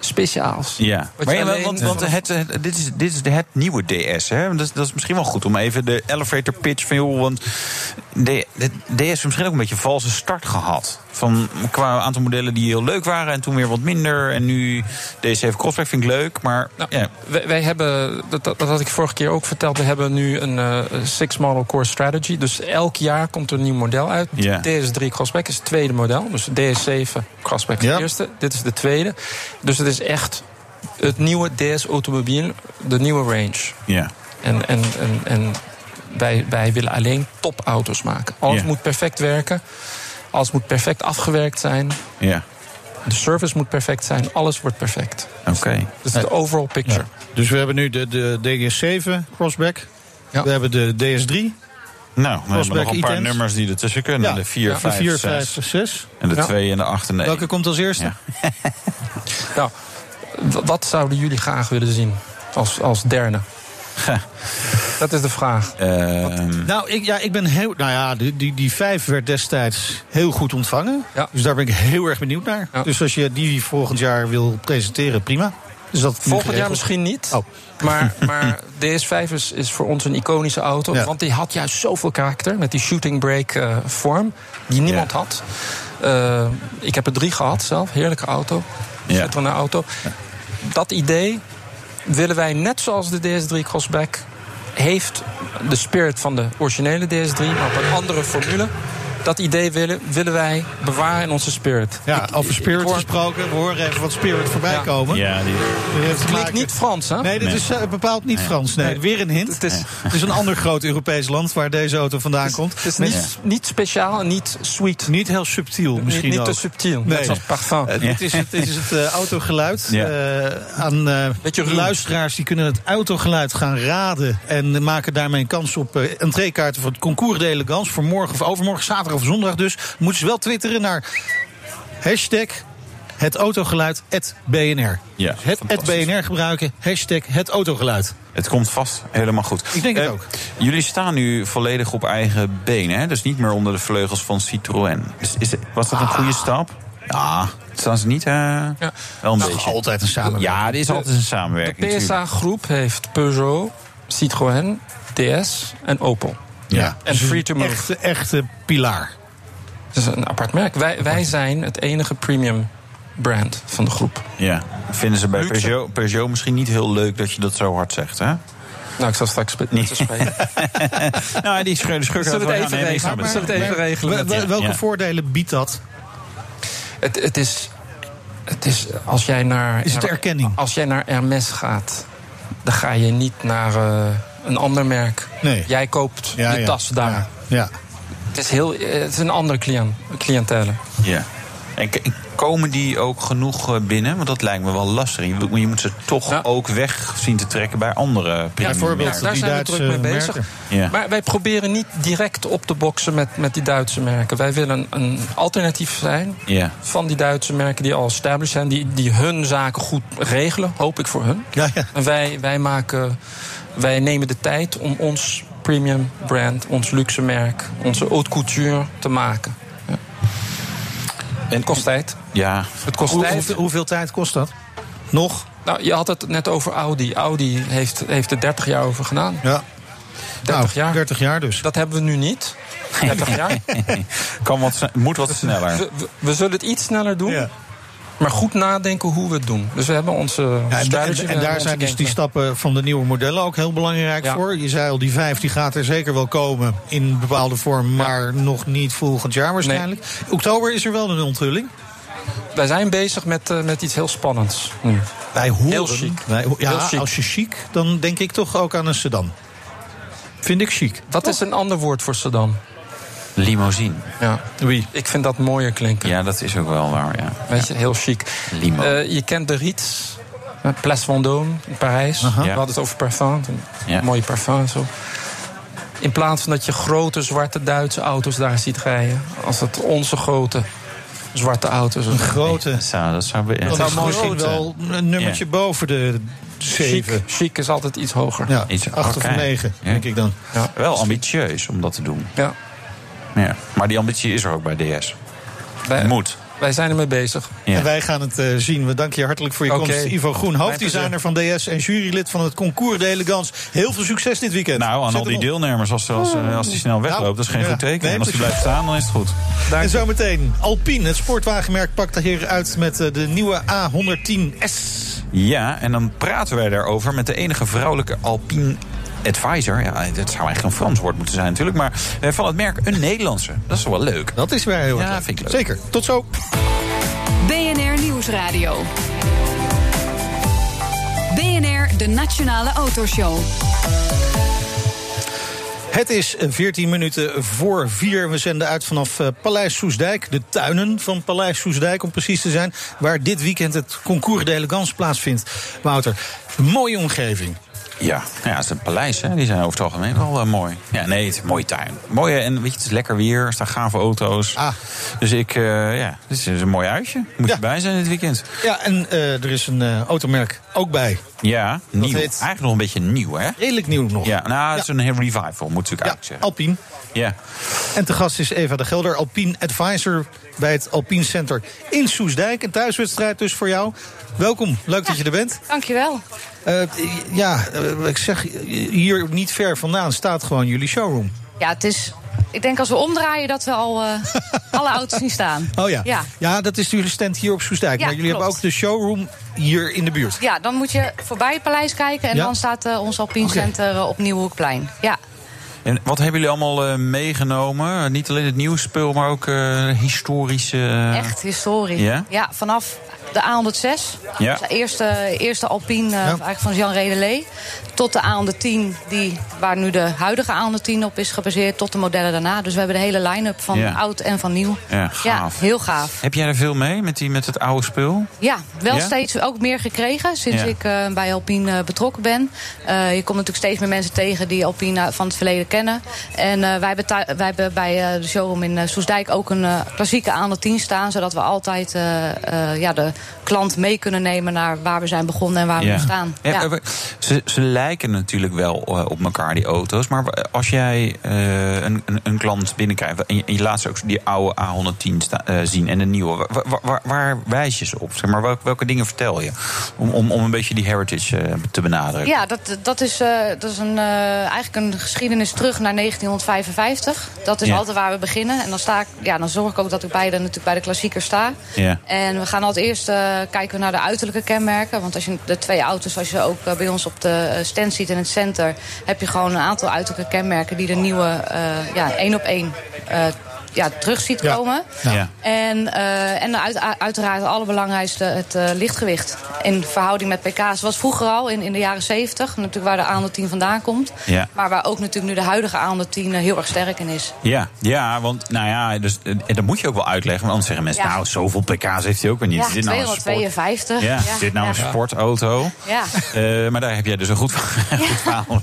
speciaals. Ja, maar ja, alleen- want, want het, het- dit, is, dit is de- het nieuwe DS. Hè? Dat, is, dat is misschien wel goed om even de elevator pitch van joh. Want de, de DS heeft misschien ook een beetje een valse start gehad. Van, qua aantal modellen die heel leuk waren en toen weer wat minder. En nu DS7 Crossback vind ik leuk. Maar Nou, ja, wij, wij hebben, dat, dat dat had ik vorige keer ook verteld, we hebben nu een eh, six model core strategy. Dus elk jaar komt er een nieuw model uit. Ja. DS3 Crossback is het tweede model. Dus DS7 Crossback is Ja. eerste. Dit is de tweede. Dus het is echt het nieuwe DS automobiel, de nieuwe range. ja. En, en, en, en wij, wij willen alleen topauto's maken. Alles Ja. moet perfect werken. Alles moet perfect afgewerkt zijn. ja. De service moet perfect zijn. Alles wordt perfect. Oké. Dus de overall picture. Dus we hebben nu de, de DS7 Crossback. Ja. We hebben de DS3. Nou, we hebben nog een paar E-Tens. nummers die ertussen kunnen. Ja. De 4, Ja, de De 5, 4, 6. 5, 6. En de Ja. 2 en de 8 en de 1. Welke komt als eerste? Nou, wat zouden jullie graag willen zien als, als derde? Dat is de vraag. Ehm, Nou, ik, ja, ik ben heel. Nou ja, die, die, die 5 werd destijds heel goed ontvangen. Ja. Dus daar ben ik heel erg benieuwd naar. Ja. Dus als je die volgend jaar wil presenteren, prima. Dus dat Volgend jaar misschien niet. Oh. Maar, maar DS5 is, is voor ons een iconische auto. Ja. Want die had juist zoveel karakter. Met die shooting brake eh, vorm. Die niemand Ja. had. Eh, ik heb er drie gehad zelf. Heerlijke auto. Ja. Schitterende auto. Dat idee willen wij, net zoals de DS3 Crossback... heeft de spirit van de originele DS3, maar op een andere formule. Dat idee willen, willen wij bewaren in onze spirit. Ja, Ik- over Spirit hoor- gesproken. We horen even wat Spirit voorbij Ja. komen. ja, die, heeft te Klinkt maken- niet Frans, hè? Nee, dit Nee. is eh, bepaald niet Frans. Nee, weer een hint. Het is, Het is een ander groot Europees land waar deze auto vandaan komt. het is niet, niet speciaal en niet sweet. niet heel subtiel Niet, misschien niet ook. te subtiel, Nee. net als parfum. Eh, dit, is het, dit is het eh, autogeluid. Ja. Eh, aan eh, luisteraars die kunnen het autogeluid gaan raden. En maken daarmee een kans op eh entreekaarten voor het concours de elegance. Voor morgen of overmorgen, zaterdag of zondag dus. Moeten ze wel twitteren naar hashtag het autogeluid BNR. Ja, het fantastisch. BNR gebruiken, hashtag het autogeluid. Het komt vast helemaal goed. Ik denk het Eh, ook. Jullie staan nu volledig op eigen benen, hè? dus niet meer onder de vleugels van Citroën. Dus is, was dat een Ah. goede stap? Ja, staan ze niet? eh, Wel een Nou, beetje. altijd een samenwerking. Ja, er is altijd een De samenwerking. PSA-groep heeft Peugeot, Citroën, DS en Opel. Ja, En Free to Move. Echte, echte pilaar. Dat is een apart merk. Wij, wij zijn het enige premium brand van de groep. Ja. Vinden ze bij Luxe. Peugeot, Peugeot misschien niet heel leuk dat je dat zo hard zegt, hè? Nou, ik zal straks ze spreken. nou, die scheur, de schurk Zullen we het even nee, regelen? het. Zullen we het even regelen? Wel- met- wel- welke Ja. voordelen biedt dat? Het, het is... Het is als jij naar... Is het erkenning? Als jij naar Hermes gaat, dan ga je niet naar eh, een ander merk. Nee. Jij koopt Ja, je ja. tas daar. Ja, ja. Het, is heel, het is een andere cliënt, cliëntele. Ja. En komen die ook genoeg eh, binnen? Want dat lijkt me wel lastig. Je, moet- je moet ze toch Ja. ook weg zien te trekken bij andere premium bijvoorbeeld. merken. daar die zijn we Duitse druk mee bezig. merken. Ja. Maar wij proberen niet direct op te boksen met, met die Duitse merken. Wij willen een alternatief zijn Ja. van die Duitse merken die al established zijn. Die, die hun zaken goed regelen, hoop ik voor hun. Ja, ja. En wij, wij, maken, wij nemen de tijd om ons premium brand, ons luxe merk, onze haute couture te maken. Ja. Het kost tijd. Ja, Het kost Hoe- tijd. hoeveel, hoeveel tijd kost dat? Nog? Nou, je had het net over Audi. Audi heeft, heeft er 30 jaar over gedaan. Ja. 30 Nou, jaar. 30 jaar dus. Dat hebben we nu niet. 30 jaar. kan wat, moet wat sneller. We, we- we zullen het iets sneller doen. Ja. Maar goed nadenken hoe we het doen. Dus we hebben onze Ja, en, strategy. en- we en hebben daar zijn dus die stappen van de nieuwe modellen ook heel belangrijk Ja. voor. Je zei al, die vijf die gaat er zeker wel komen in bepaalde vorm, maar nog niet volgend jaar waarschijnlijk. Oktober is er wel een onthulling. Wij zijn bezig met, eh, met iets heel spannends. Wij horen, Heel chic. Wij, ja, Heel chic. als je chic, dan denk ik toch ook aan een sedan. Vind ik chic. Wat is een ander woord voor sedan? Limousine. Ja. Wie? Ik vind dat mooier klinken. Ja, dat is ook wel waar, ja. Weet je, heel chic. Limo. Eh, je kent de eh, Place Vendôme in Parijs. We Ja. hadden het over parfum. Een Ja. Mooie parfum en zo. In plaats van dat je grote zwarte Duitse auto's daar ziet rijden. Als het onze grote zwarte auto's. Een grote. Dat zou, dat zou, ja. Dat zou is mooi zijn. wel een nummertje boven de Chic, zeven. chic is altijd iets hoger. Ja, Iets- acht of oké. negen, Ja. denk ik dan. Ja. Wel ambitieus om dat te doen. Ja. Ja. Maar die ambitie is er ook bij DS. Wij- Moet. Wij zijn ermee bezig. En wij gaan het eh, zien. We danken je hartelijk voor je komst. Ivo Groen, hoofddesigner van DS en jurylid van het Concours d'Elegance. Heel veel succes dit weekend. Nou, aan Zet al die deelnemers, als, als, eh, als die snel wegloopt, Nou, dat is geen ja. goed teken. Nee, en als die blijft staan, dan is het goed. En zometeen Alpine, het sportwagenmerk, pakt hier uit met eh, de nieuwe A110S. Ja, en dan praten wij daarover met de enige vrouwelijke Alpine advisor. Ja, dat zou eigenlijk een Frans woord moeten zijn natuurlijk. Maar eh, van het merk een Nederlandse. Dat is wel leuk. Dat is weer heel erg Ja, leuk. vind ik leuk. Zeker. Tot zo. BNR Nieuwsradio. BNR, de Nationale Autoshow. Het is 14 minuten voor vier. We zenden uit vanaf eh, Paleis Soesdijk. De tuinen van Paleis Soesdijk, om precies te zijn. Waar dit weekend het Concours d'Elegance plaatsvindt. Wouter, een mooie omgeving. Ja, ja, het is een paleis, hè. die zijn over het algemeen wel eh, mooi. Ja, nee, het is een mooie tuin. Mooie, en weet je, het is lekker weer, er staan gave auto's. Ah. Dus ik, eh, ja, dit is een mooi huisje. Moet Ja. je bij zijn dit weekend. Ja, en eh, er is een eh, automerk ook bij. Ja, nieuw. heet? Eigenlijk nog een beetje nieuw, hè? Redelijk nieuw nog. Ja, nou, het is een revival, moet ik Ja, eigenlijk zeggen. Alpine. Ja. En te gast is Eva de Gelder, Alpine Advisor bij het Alpine Center in Soesdijk. Een thuiswedstrijd dus voor jou. Welkom, leuk dat je er bent. Dankjewel. Eh, ja, eh, ik zeg, hier niet ver vandaan staat gewoon jullie showroom. Ja, het is. Ik denk als we omdraaien dat we al eh, alle auto's zien staan. Oh ja. Ja. ja, dat is jullie stand hier op Soesdijk. Ja, maar jullie klopt. hebben ook de showroom hier in de buurt. Ja, dan moet je voorbij het paleis kijken en Ja? dan staat eh, ons Alpine. Center eh, op Nieuwhoekplein. Ja. En wat hebben jullie allemaal eh, meegenomen? Niet alleen het nieuwspul, maar ook eh, historische... Echt historie. Ja? vanaf de A106, Ja. de eerste, eerste Alpine eh, eigenlijk van Jean Redelé, tot de A110, die, waar nu de huidige A110 op is gebaseerd, tot de modellen daarna. Dus we hebben de hele line-up van Ja. oud en van nieuw. Ja, gaaf. heel gaaf. Heb jij er veel mee met, die, met het oude spul? Ja, wel Ja? steeds ook meer gekregen sinds Ja. ik eh, bij Alpine eh, betrokken ben. Eh, je komt natuurlijk steeds meer mensen tegen die Alpine van het verleden kennen. En eh, wij, hebben wij hebben bij eh, de showroom in Soesdijk ook een klassieke aan 10 staan. Zodat we altijd eh, eh, ja, de klant mee kunnen nemen naar waar we zijn begonnen en waar we nu staan. Ja, Ja. Ze, ze lijken natuurlijk wel eh, op elkaar, die auto's. Maar als jij eh, een, een, een klant binnenkrijgt en je, en je laat ze ook die oude A110 sta- eh, zien en de nieuwe, waar, waar, waar- waar wijs je ze op? Zeg maar, welke, welke dingen vertel je? Om, om, om een beetje die heritage te benadrukken. Ja, dat, dat is, dat is een, eigenlijk een geschiedenis terug naar 1955. Dat is Ja. altijd waar we beginnen. En dan, sta ik, ja, dan zorg ik ook dat ik bij de, natuurlijk bij de klassieker sta. Ja. En we gaan altijd eerst eh, kijken naar de uiterlijke kenmerken. Want als je de twee auto's, als je ook eh, bij ons op de eh, stand ziet in het center... heb je gewoon een aantal uiterlijke kenmerken die de nieuwe ja, één op één ja, terug ziet komen. Ja. En, eh, en uit, uiteraard het allerbelangrijkste, het eh, lichtgewicht. In verhouding met pk's. was vroeger al in, in de jaren 70, natuurlijk waar de aandeel 10 vandaan komt. Ja. Maar waar ook natuurlijk nu de huidige aandeel 10 heel erg sterk in is. Ja, ja, want nou ja, dus, eh, en dat moet je ook wel uitleggen. Want anders zeggen mensen, Ja. nou, zoveel pk's heeft hij ook weer niet. Ja, dit nou een sport? 252. Ja, is dit nou een sportauto? Ja. Eh, maar daar heb jij dus een goed, goed verhaal.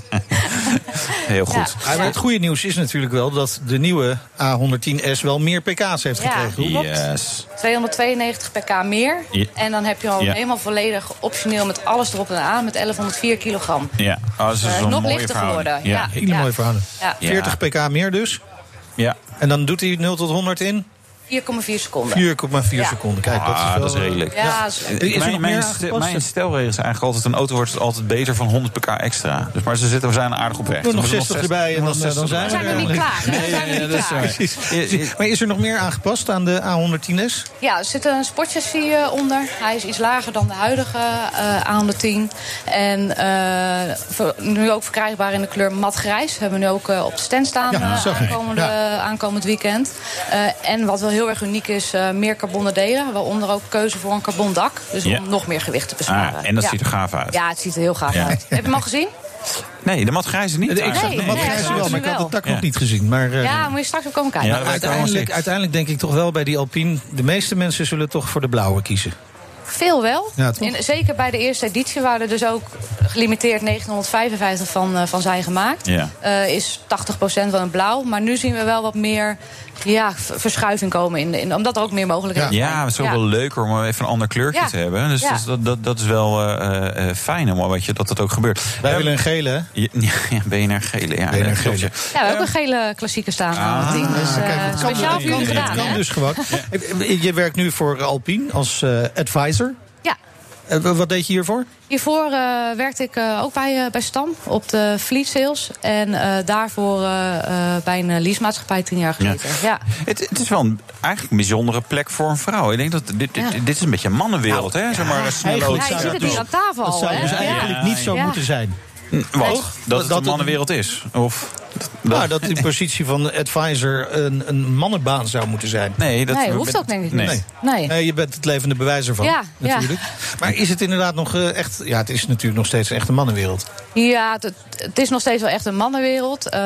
Heel goed. Ja, maar het goede nieuws is natuurlijk wel dat de nieuwe A110S wel meer pk's heeft Ja. gekregen. Yes. 292 pk meer. Ja. En dan heb je al Ja. helemaal volledig optioneel met alles erop en aan met 1104 kilogram. Ja, oh, dat is Eh, een nog lichter geworden. Ja. Hele mooie verhouding. Ja. Ja. 40 pk meer dus. Ja. En dan doet hij 0 tot 100 in 4,4 seconden. 4,4 Ja. seconden. Kijk, dat is, Ah, wel, dat is redelijk. Ja, is- mijn, mijn, aangepast? mijn stelregel is eigenlijk altijd... een auto wordt altijd beter van 100 pk extra. Dus, maar ze zitten, we zijn aardig op weg. Doe nog Er moeten 60 erbij en dan, 60 zijn we zijn er niet klaar. dat is waar. Maar is er nog meer aangepast aan de A110S? Ja, er zit een sportchassis eh, onder. Hij is iets lager dan de huidige eh aan de 10. En eh, voor- nu ook verkrijgbaar in de kleur matgrijs. Hebben we nu ook eh, op de stand staan Ja, eh, zag ik. aankomende, Ja. aankomend weekend. Eh, en wat wel heel erg uniek is, eh, meer carbonnen delen. Waaronder ook keuze voor een carbondak. Dus Ja. om nog meer gewicht te besparen. Ah, en dat ja. ziet er gaaf uit. Ja, het ziet er heel gaaf Ja. uit. Heb je hem al gezien? Nee, de matgrijze niet. Ik zag de hij wel, maar ik had de tak Ja. nog niet gezien. Maar, eh, Ja, moet je straks ook komen kijken. Uiteindelijk, uiteindelijk denk ik toch wel bij die Alpine... de meeste mensen zullen toch voor de blauwe kiezen. Veel wel. Ja, zeker bij de eerste editie waren er dus ook gelimiteerd 1955 van, eh, van zijn gemaakt. Ja. Eh, is 80% van het blauw. Maar nu zien we wel wat meer ja, verschuiving komen. In, in, omdat er ook meer mogelijkheden zijn. Ja, het is ook wel leuker om even een ander kleurtje Ja. te hebben. Dus, Ja. dus dat, dat, dat is wel eh, eh, fijn om, weet je, dat het ook gebeurt. Wij willen een gele, hè? Ja, ja, BNR gele. Ja, BNR dat gele. ja. Ja, we hebben ook een gele klassieker staan aan het team. Dus, eh, Kijk, het kan, speciaal het voor jullie gedaan, het kan hè? dus gewoon. Je werkt nu voor Alpine als eh, advisor. Eh, wat deed je hiervoor? Hiervoor eh, werkte ik eh, ook bij, eh, bij Stam op de fleet sales. En eh, daarvoor eh, eh, bij een leasemaatschappij tien jaar gezeten. Ja. Het, het is wel een, eigenlijk een bijzondere plek voor een vrouw. Ik denk dat dit, dit, Ja. dit is een beetje een mannenwereld, hè? Zeg maar, eigenlijk Ja, zit het hier aan tafel Dat al, zou dus Ja. eigenlijk niet zo Ja. moeten zijn. Wat? Toch? Dat het Dat een mannenwereld is? Of, dat- Nou, dat die positie van advisor een, een mannenbaan zou moeten zijn. nee, dat Nee, hoeft ook denk ik nee. niet. Nee. Nee, je bent het levende bewijs ervan. Ja, ja. natuurlijk. Maar is het inderdaad nog eh, echt. Ja, het is natuurlijk nog steeds echt een mannenwereld. Ja, het, het is nog steeds wel echt een mannenwereld. Eh,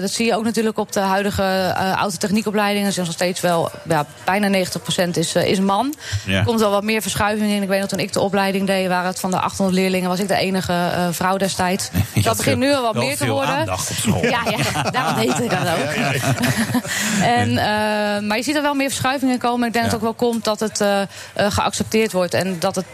dat zie je ook natuurlijk op de huidige eh autotechniekopleidingen. Er is nog steeds wel ja, bijna 90% is, is man. Ja. Er komt wel wat meer verschuiving in. Ik weet nog toen ik de opleiding deed, waren het van de 800 leerlingen, was ik de enige eh, vrouw destijds. Dat begint nu al wat wel meer te worden. aandacht op school. Ja, ja, daarom heet ik dat ook. en, eh, maar je ziet er wel meer verschuivingen komen. Ik denk dat het ook wel komt dat het eh, eh, geaccepteerd wordt en dat het,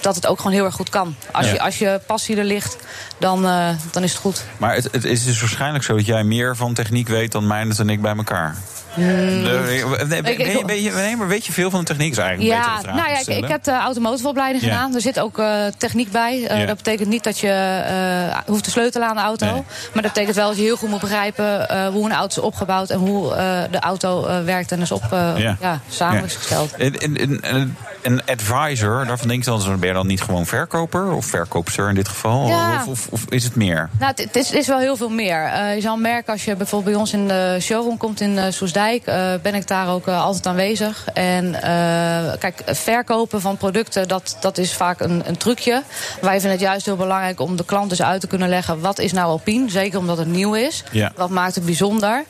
dat het ook gewoon heel erg goed kan. Als, Ja. je, als je passie er ligt, dan, dan is het goed. Maar het, het is dus waarschijnlijk zo dat jij meer van techniek weet dan Meijnert en ik bij elkaar. Nee, nee, ben- Ik- ik- ben- ben je- nee, maar weet je veel van de techniek? Is eigenlijk Ja, nou ja, ik, stellen. ik heb de automotiveopleiding Ja. gedaan. Er zit ook eh, techniek bij. Eh, Ja. Dat betekent niet dat je eh, hoeft te sleutelen aan de auto. Nee. Maar dat betekent wel dat je heel goed moet begrijpen eh, hoe een auto is opgebouwd en hoe eh, de auto eh, werkt en is op eh, Ja. ja. samen Ja. is gesteld. En, en, en- en- een advisor, daarvan denk je dan, ben je dan niet gewoon verkoper? Of verkoopster in dit geval? Ja. Of, of, of is het meer? Nou, het, is, is wel heel veel meer. Eh, je zal merken als je bijvoorbeeld bij ons in de showroom komt in eh, Soesdijk, eh, ben ik daar ook altijd aanwezig. En kijk, verkopen van producten, dat, dat is vaak een, een trucje. Wij vinden het juist heel belangrijk om de klant dus uit te kunnen leggen wat is nou Alpine, zeker omdat het nieuw is. Ja. Wat maakt het bijzonder?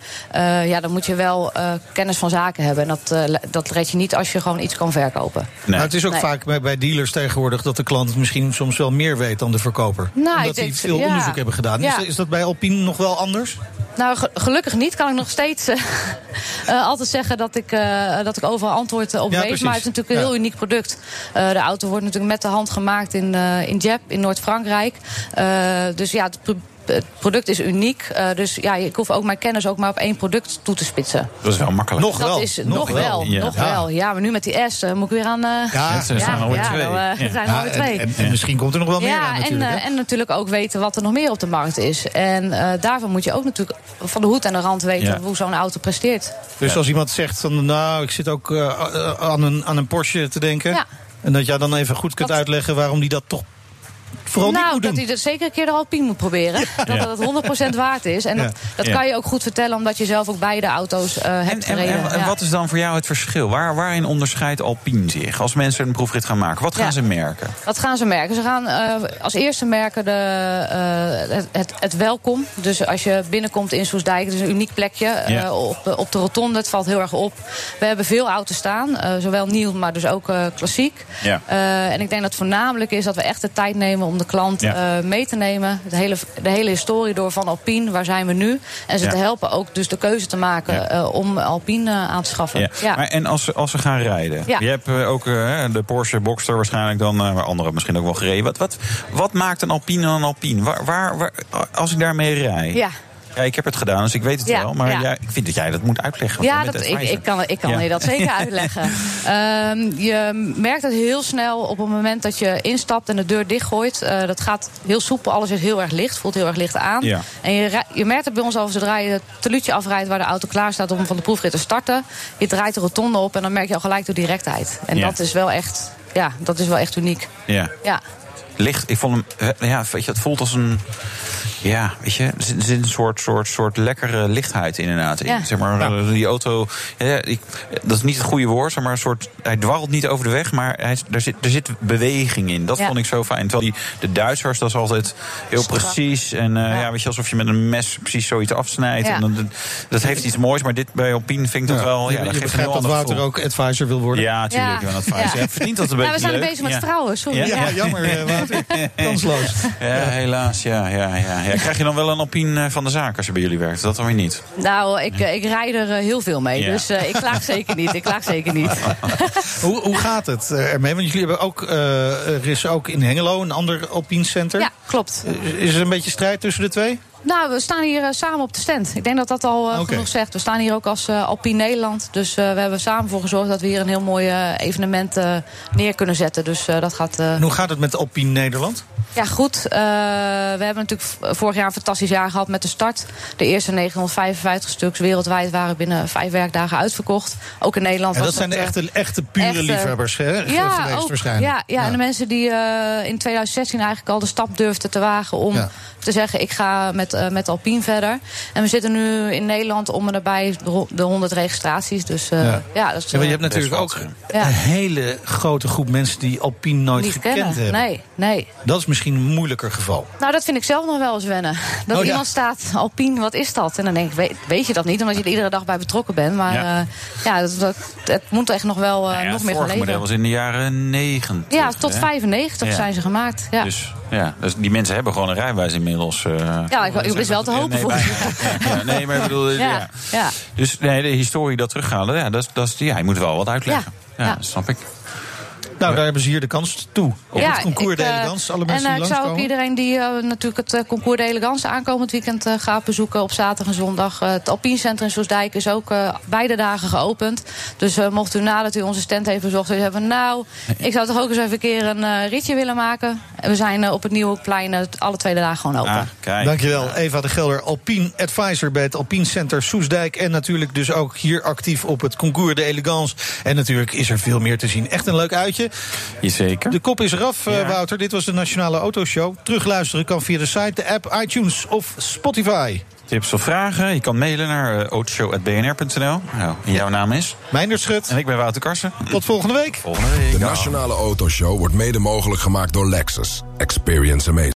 Ja, dan moet je wel kennis van zaken hebben. En dat, dat red je niet als je gewoon iets kan verkopen. Het is ook Nee. vaak bij, bij dealers tegenwoordig dat de klant misschien soms wel meer weet dan de verkoper. Nou, Omdat die veel ja. onderzoek hebben gedaan. Ja. Is, is dat bij Alpine nog wel anders? Nou, ge- gelukkig niet. Kan ik nog steeds eh, eh, altijd zeggen dat ik, eh, dat ik overal antwoord op Ja, weet. precies. Maar het is natuurlijk een Ja. heel uniek product. Eh, de auto wordt natuurlijk met de hand gemaakt in, eh in Jep, in Noord-Frankrijk. Eh, dus ja, het, het product is uniek. Eh, dus ja, ik hoef ook mijn kennis ook maar op één product toe te spitsen. Dat is wel makkelijk. Nog Dat wel. is nog, wel, Ja. nog wel. Ja, maar nu met die S eh, moet ik weer aan... eh, Ja, zijn er ja, twee. dan, eh, Ja. zijn er Ja, alweer en, twee. en, en misschien komt er nog wel meer aan Ja, en, natuurlijk. hè? en natuurlijk ook weten wat er nog meer op de markt is. En eh, daarvan moet je ook natuurlijk van de hoed en de rand weten Ja. hoe zo'n auto presteert. Dus als iemand zegt van nou, ik zit ook aan, een, aan een Porsche te denken. Ja. En dat jij dan even goed kunt Dat- uitleggen waarom die dat toch vooral niet nou, dat hij er zeker een keer de Alpine moet proberen. Dat Ja. het 100% waard is. En Ja. dat, dat Ja. kan je ook goed vertellen, omdat je zelf ook beide auto's eh, En, hebt en, gereden. en, en Ja. wat is dan voor jou het verschil? Waar, waarin onderscheidt Alpine zich? Als mensen een proefrit gaan maken, wat gaan Ja. ze merken? Wat gaan ze merken? Ze gaan eh, als eerste merken de, eh, het, het, het welkom. Dus als je binnenkomt in Soesdijk, het is een uniek plekje. eh, Ja. op, de- op de rotonde, het valt heel erg op. We hebben veel auto's staan, eh, zowel nieuw, maar dus ook eh, klassiek. Ja. Eh, en ik denk dat het voornamelijk is dat we echt de tijd nemen om de klant Ja. eh, mee te nemen. De hele, de hele historie door van Alpine, waar zijn we nu? En ze Ja. te helpen ook dus de keuze te maken Ja. eh, om Alpine eh, aan te schaffen. Ja. Maar, en als ze, als ze gaan rijden? Je hebt ook de Porsche Boxster waarschijnlijk dan, maar anderen misschien ook wel gereden. Wat, wat, wat maakt een Alpine een Alpine? Waar, waar, waar- als ik daarmee rijd? Ja. Ik heb het gedaan, dus ik weet het Ja, wel. Maar ja. ja, ik vind dat jij dat moet uitleggen. Ja, dat, ik, ik kan, ik kan je dat zeker uitleggen. Ehm, je merkt het heel snel op het moment dat je instapt en de deur dichtgooit. Eh dat gaat heel soepel, alles is heel erg licht, voelt heel erg licht aan. En je, je merkt het bij ons al zodra je het teluutje afrijdt waar de auto klaar staat om van de proefrit te starten. Je draait de rotonde op en dan merk je al gelijk de directheid. En dat is wel echt, ja, dat is wel echt uniek. Ja. Ja. Licht, ik vond hem, eh, ja, weet je, het voelt als een, Ja, weet je, er zit, een soort, soort, soort lekkere lichtheid inderdaad in. Ja. Zeg maar, die auto, ja, ik, dat is niet het goede woord, maar een soort, hij dwarrelt niet over de weg, maar hij, er, zit, er zit beweging in. Dat Ja. vond ik zo fijn. Terwijl die, de Duitsers, dat is altijd heel Strak. precies. En eh, ja. weet je, alsof je met een mes precies zoiets afsnijdt. Ja. En dan, dat heeft iets moois, maar dit bij Alpine vind ik dat wel... Ja, dat je begrijpt dat Wouter gevoel. ook advisor wil worden. Ja, natuurlijk. Ja. Ja. advisor. Ja. Verdient dat een beetje Ja, we zijn er leuk. bezig met Ja. trouwen, sorry. Ja. Ja, Ja. jammer, eh, Wouter. Kansloos. Ja, helaas. Ja, ja, ja, Krijg je dan wel een Alpine eh, van de zaak als je bij jullie werkt? Dat dan weer niet. Nou, ik, eh, ik rijd er eh, heel veel mee, Ja. dus ik klaag zeker niet. Ik klaag zeker niet. Hoe, hoe gaat het ermee? Want jullie hebben ook, er is ook in Hengelo een ander Alpine Center. Ja, klopt. Is er een beetje strijd tussen de twee? Nou, we staan hier eh, samen op de stand. Ik denk dat dat al eh, genoeg zegt. We staan hier ook als eh, Alpine Nederland. Dus we hebben samen voor gezorgd dat we hier een heel mooi evenement neer kunnen zetten. Dus dat gaat... En hoe gaat het met Alpine Nederland? Ja, goed. We hebben natuurlijk vorig jaar een fantastisch jaar gehad met de start. De eerste 955 stuks wereldwijd waren binnen vijf werkdagen uitverkocht. Ook in Nederland En was dat zijn de echte, echte pure echte- liefhebbers hè, ja, geweest ook, waarschijnlijk. Ja, ja, en de mensen die in 2016 eigenlijk al de stap durfden te wagen om Ja. te zeggen: ik ga met, eh, met Alpine verder. En we zitten nu in Nederland om en nabij de ho- de 100 registraties. Dus eh, Ja. ja. dat is. Ja, maar je eh, hebt natuurlijk ook ja. een hele grote groep mensen die Alpine nooit niet gekend kennen. hebben. Nee, nee. Dat is misschien een moeilijker geval. Nou, dat vind ik zelf nog wel eens wennen. Dat Oh, ja. iemand staat, Alpine, wat is dat? En dan denk ik, weet, weet je dat niet, omdat je er iedere dag bij betrokken bent. Maar Ja. dat, dat- het moet echt nog wel Nou ja, nog het meer gaan vorige model was in de jaren 90. Ja, tot hè? 95 Ja. zijn ze gemaakt. Ja. Dus ja, dus die mensen hebben gewoon een rijbewijs inmiddels. eh. Ja, ik- ik wel te hopen nee, voor bijna. Ja, nee, maar ik bedoel, ja. Ja, ja. Dus nee, de historie dat terughalen, ja, dat, dat, ja, je moet wel wat uitleggen. Ja, snap ik. Nou, daar hebben ze hier de kans toe. Op het concours ik, de eh, Elegance. Alle En mensen eh, die ik zou ook iedereen die eh, natuurlijk het concours de Elegance aankomend weekend eh, gaat bezoeken op zaterdag en zondag. Het Alpine Center in Soesdijk is ook eh, beide dagen geopend. Dus eh, mocht u nadat u onze stand heeft bezocht en hebben, nou, ik zou toch ook eens even een keer een eh, ritje willen maken. En we zijn op het Nieuwe Plein alle tweede dagen gewoon open. Ah, kijk. Dankjewel, Eva de Gelder, Alpine Advisor bij het Alpine Center Soesdijk. En natuurlijk dus ook hier actief op het Concours de Elegance. En natuurlijk is er veel meer te zien. Echt een leuk uitje. Jazeker. De kop is eraf, eh, Ja. Wouter. Dit was de Nationale Autoshow. Terugluisteren kan via de site, de app, iTunes of Spotify. Tips of vragen? Je kan mailen naar uh, autoshow.bnr.nl. Nou, en jouw naam is? Meindert Schut. En ik ben Wouter Karsen. Tot volgende week. Volgende week. De Nationale Autoshow wordt mede mogelijk gemaakt door Lexus. Experience amazing.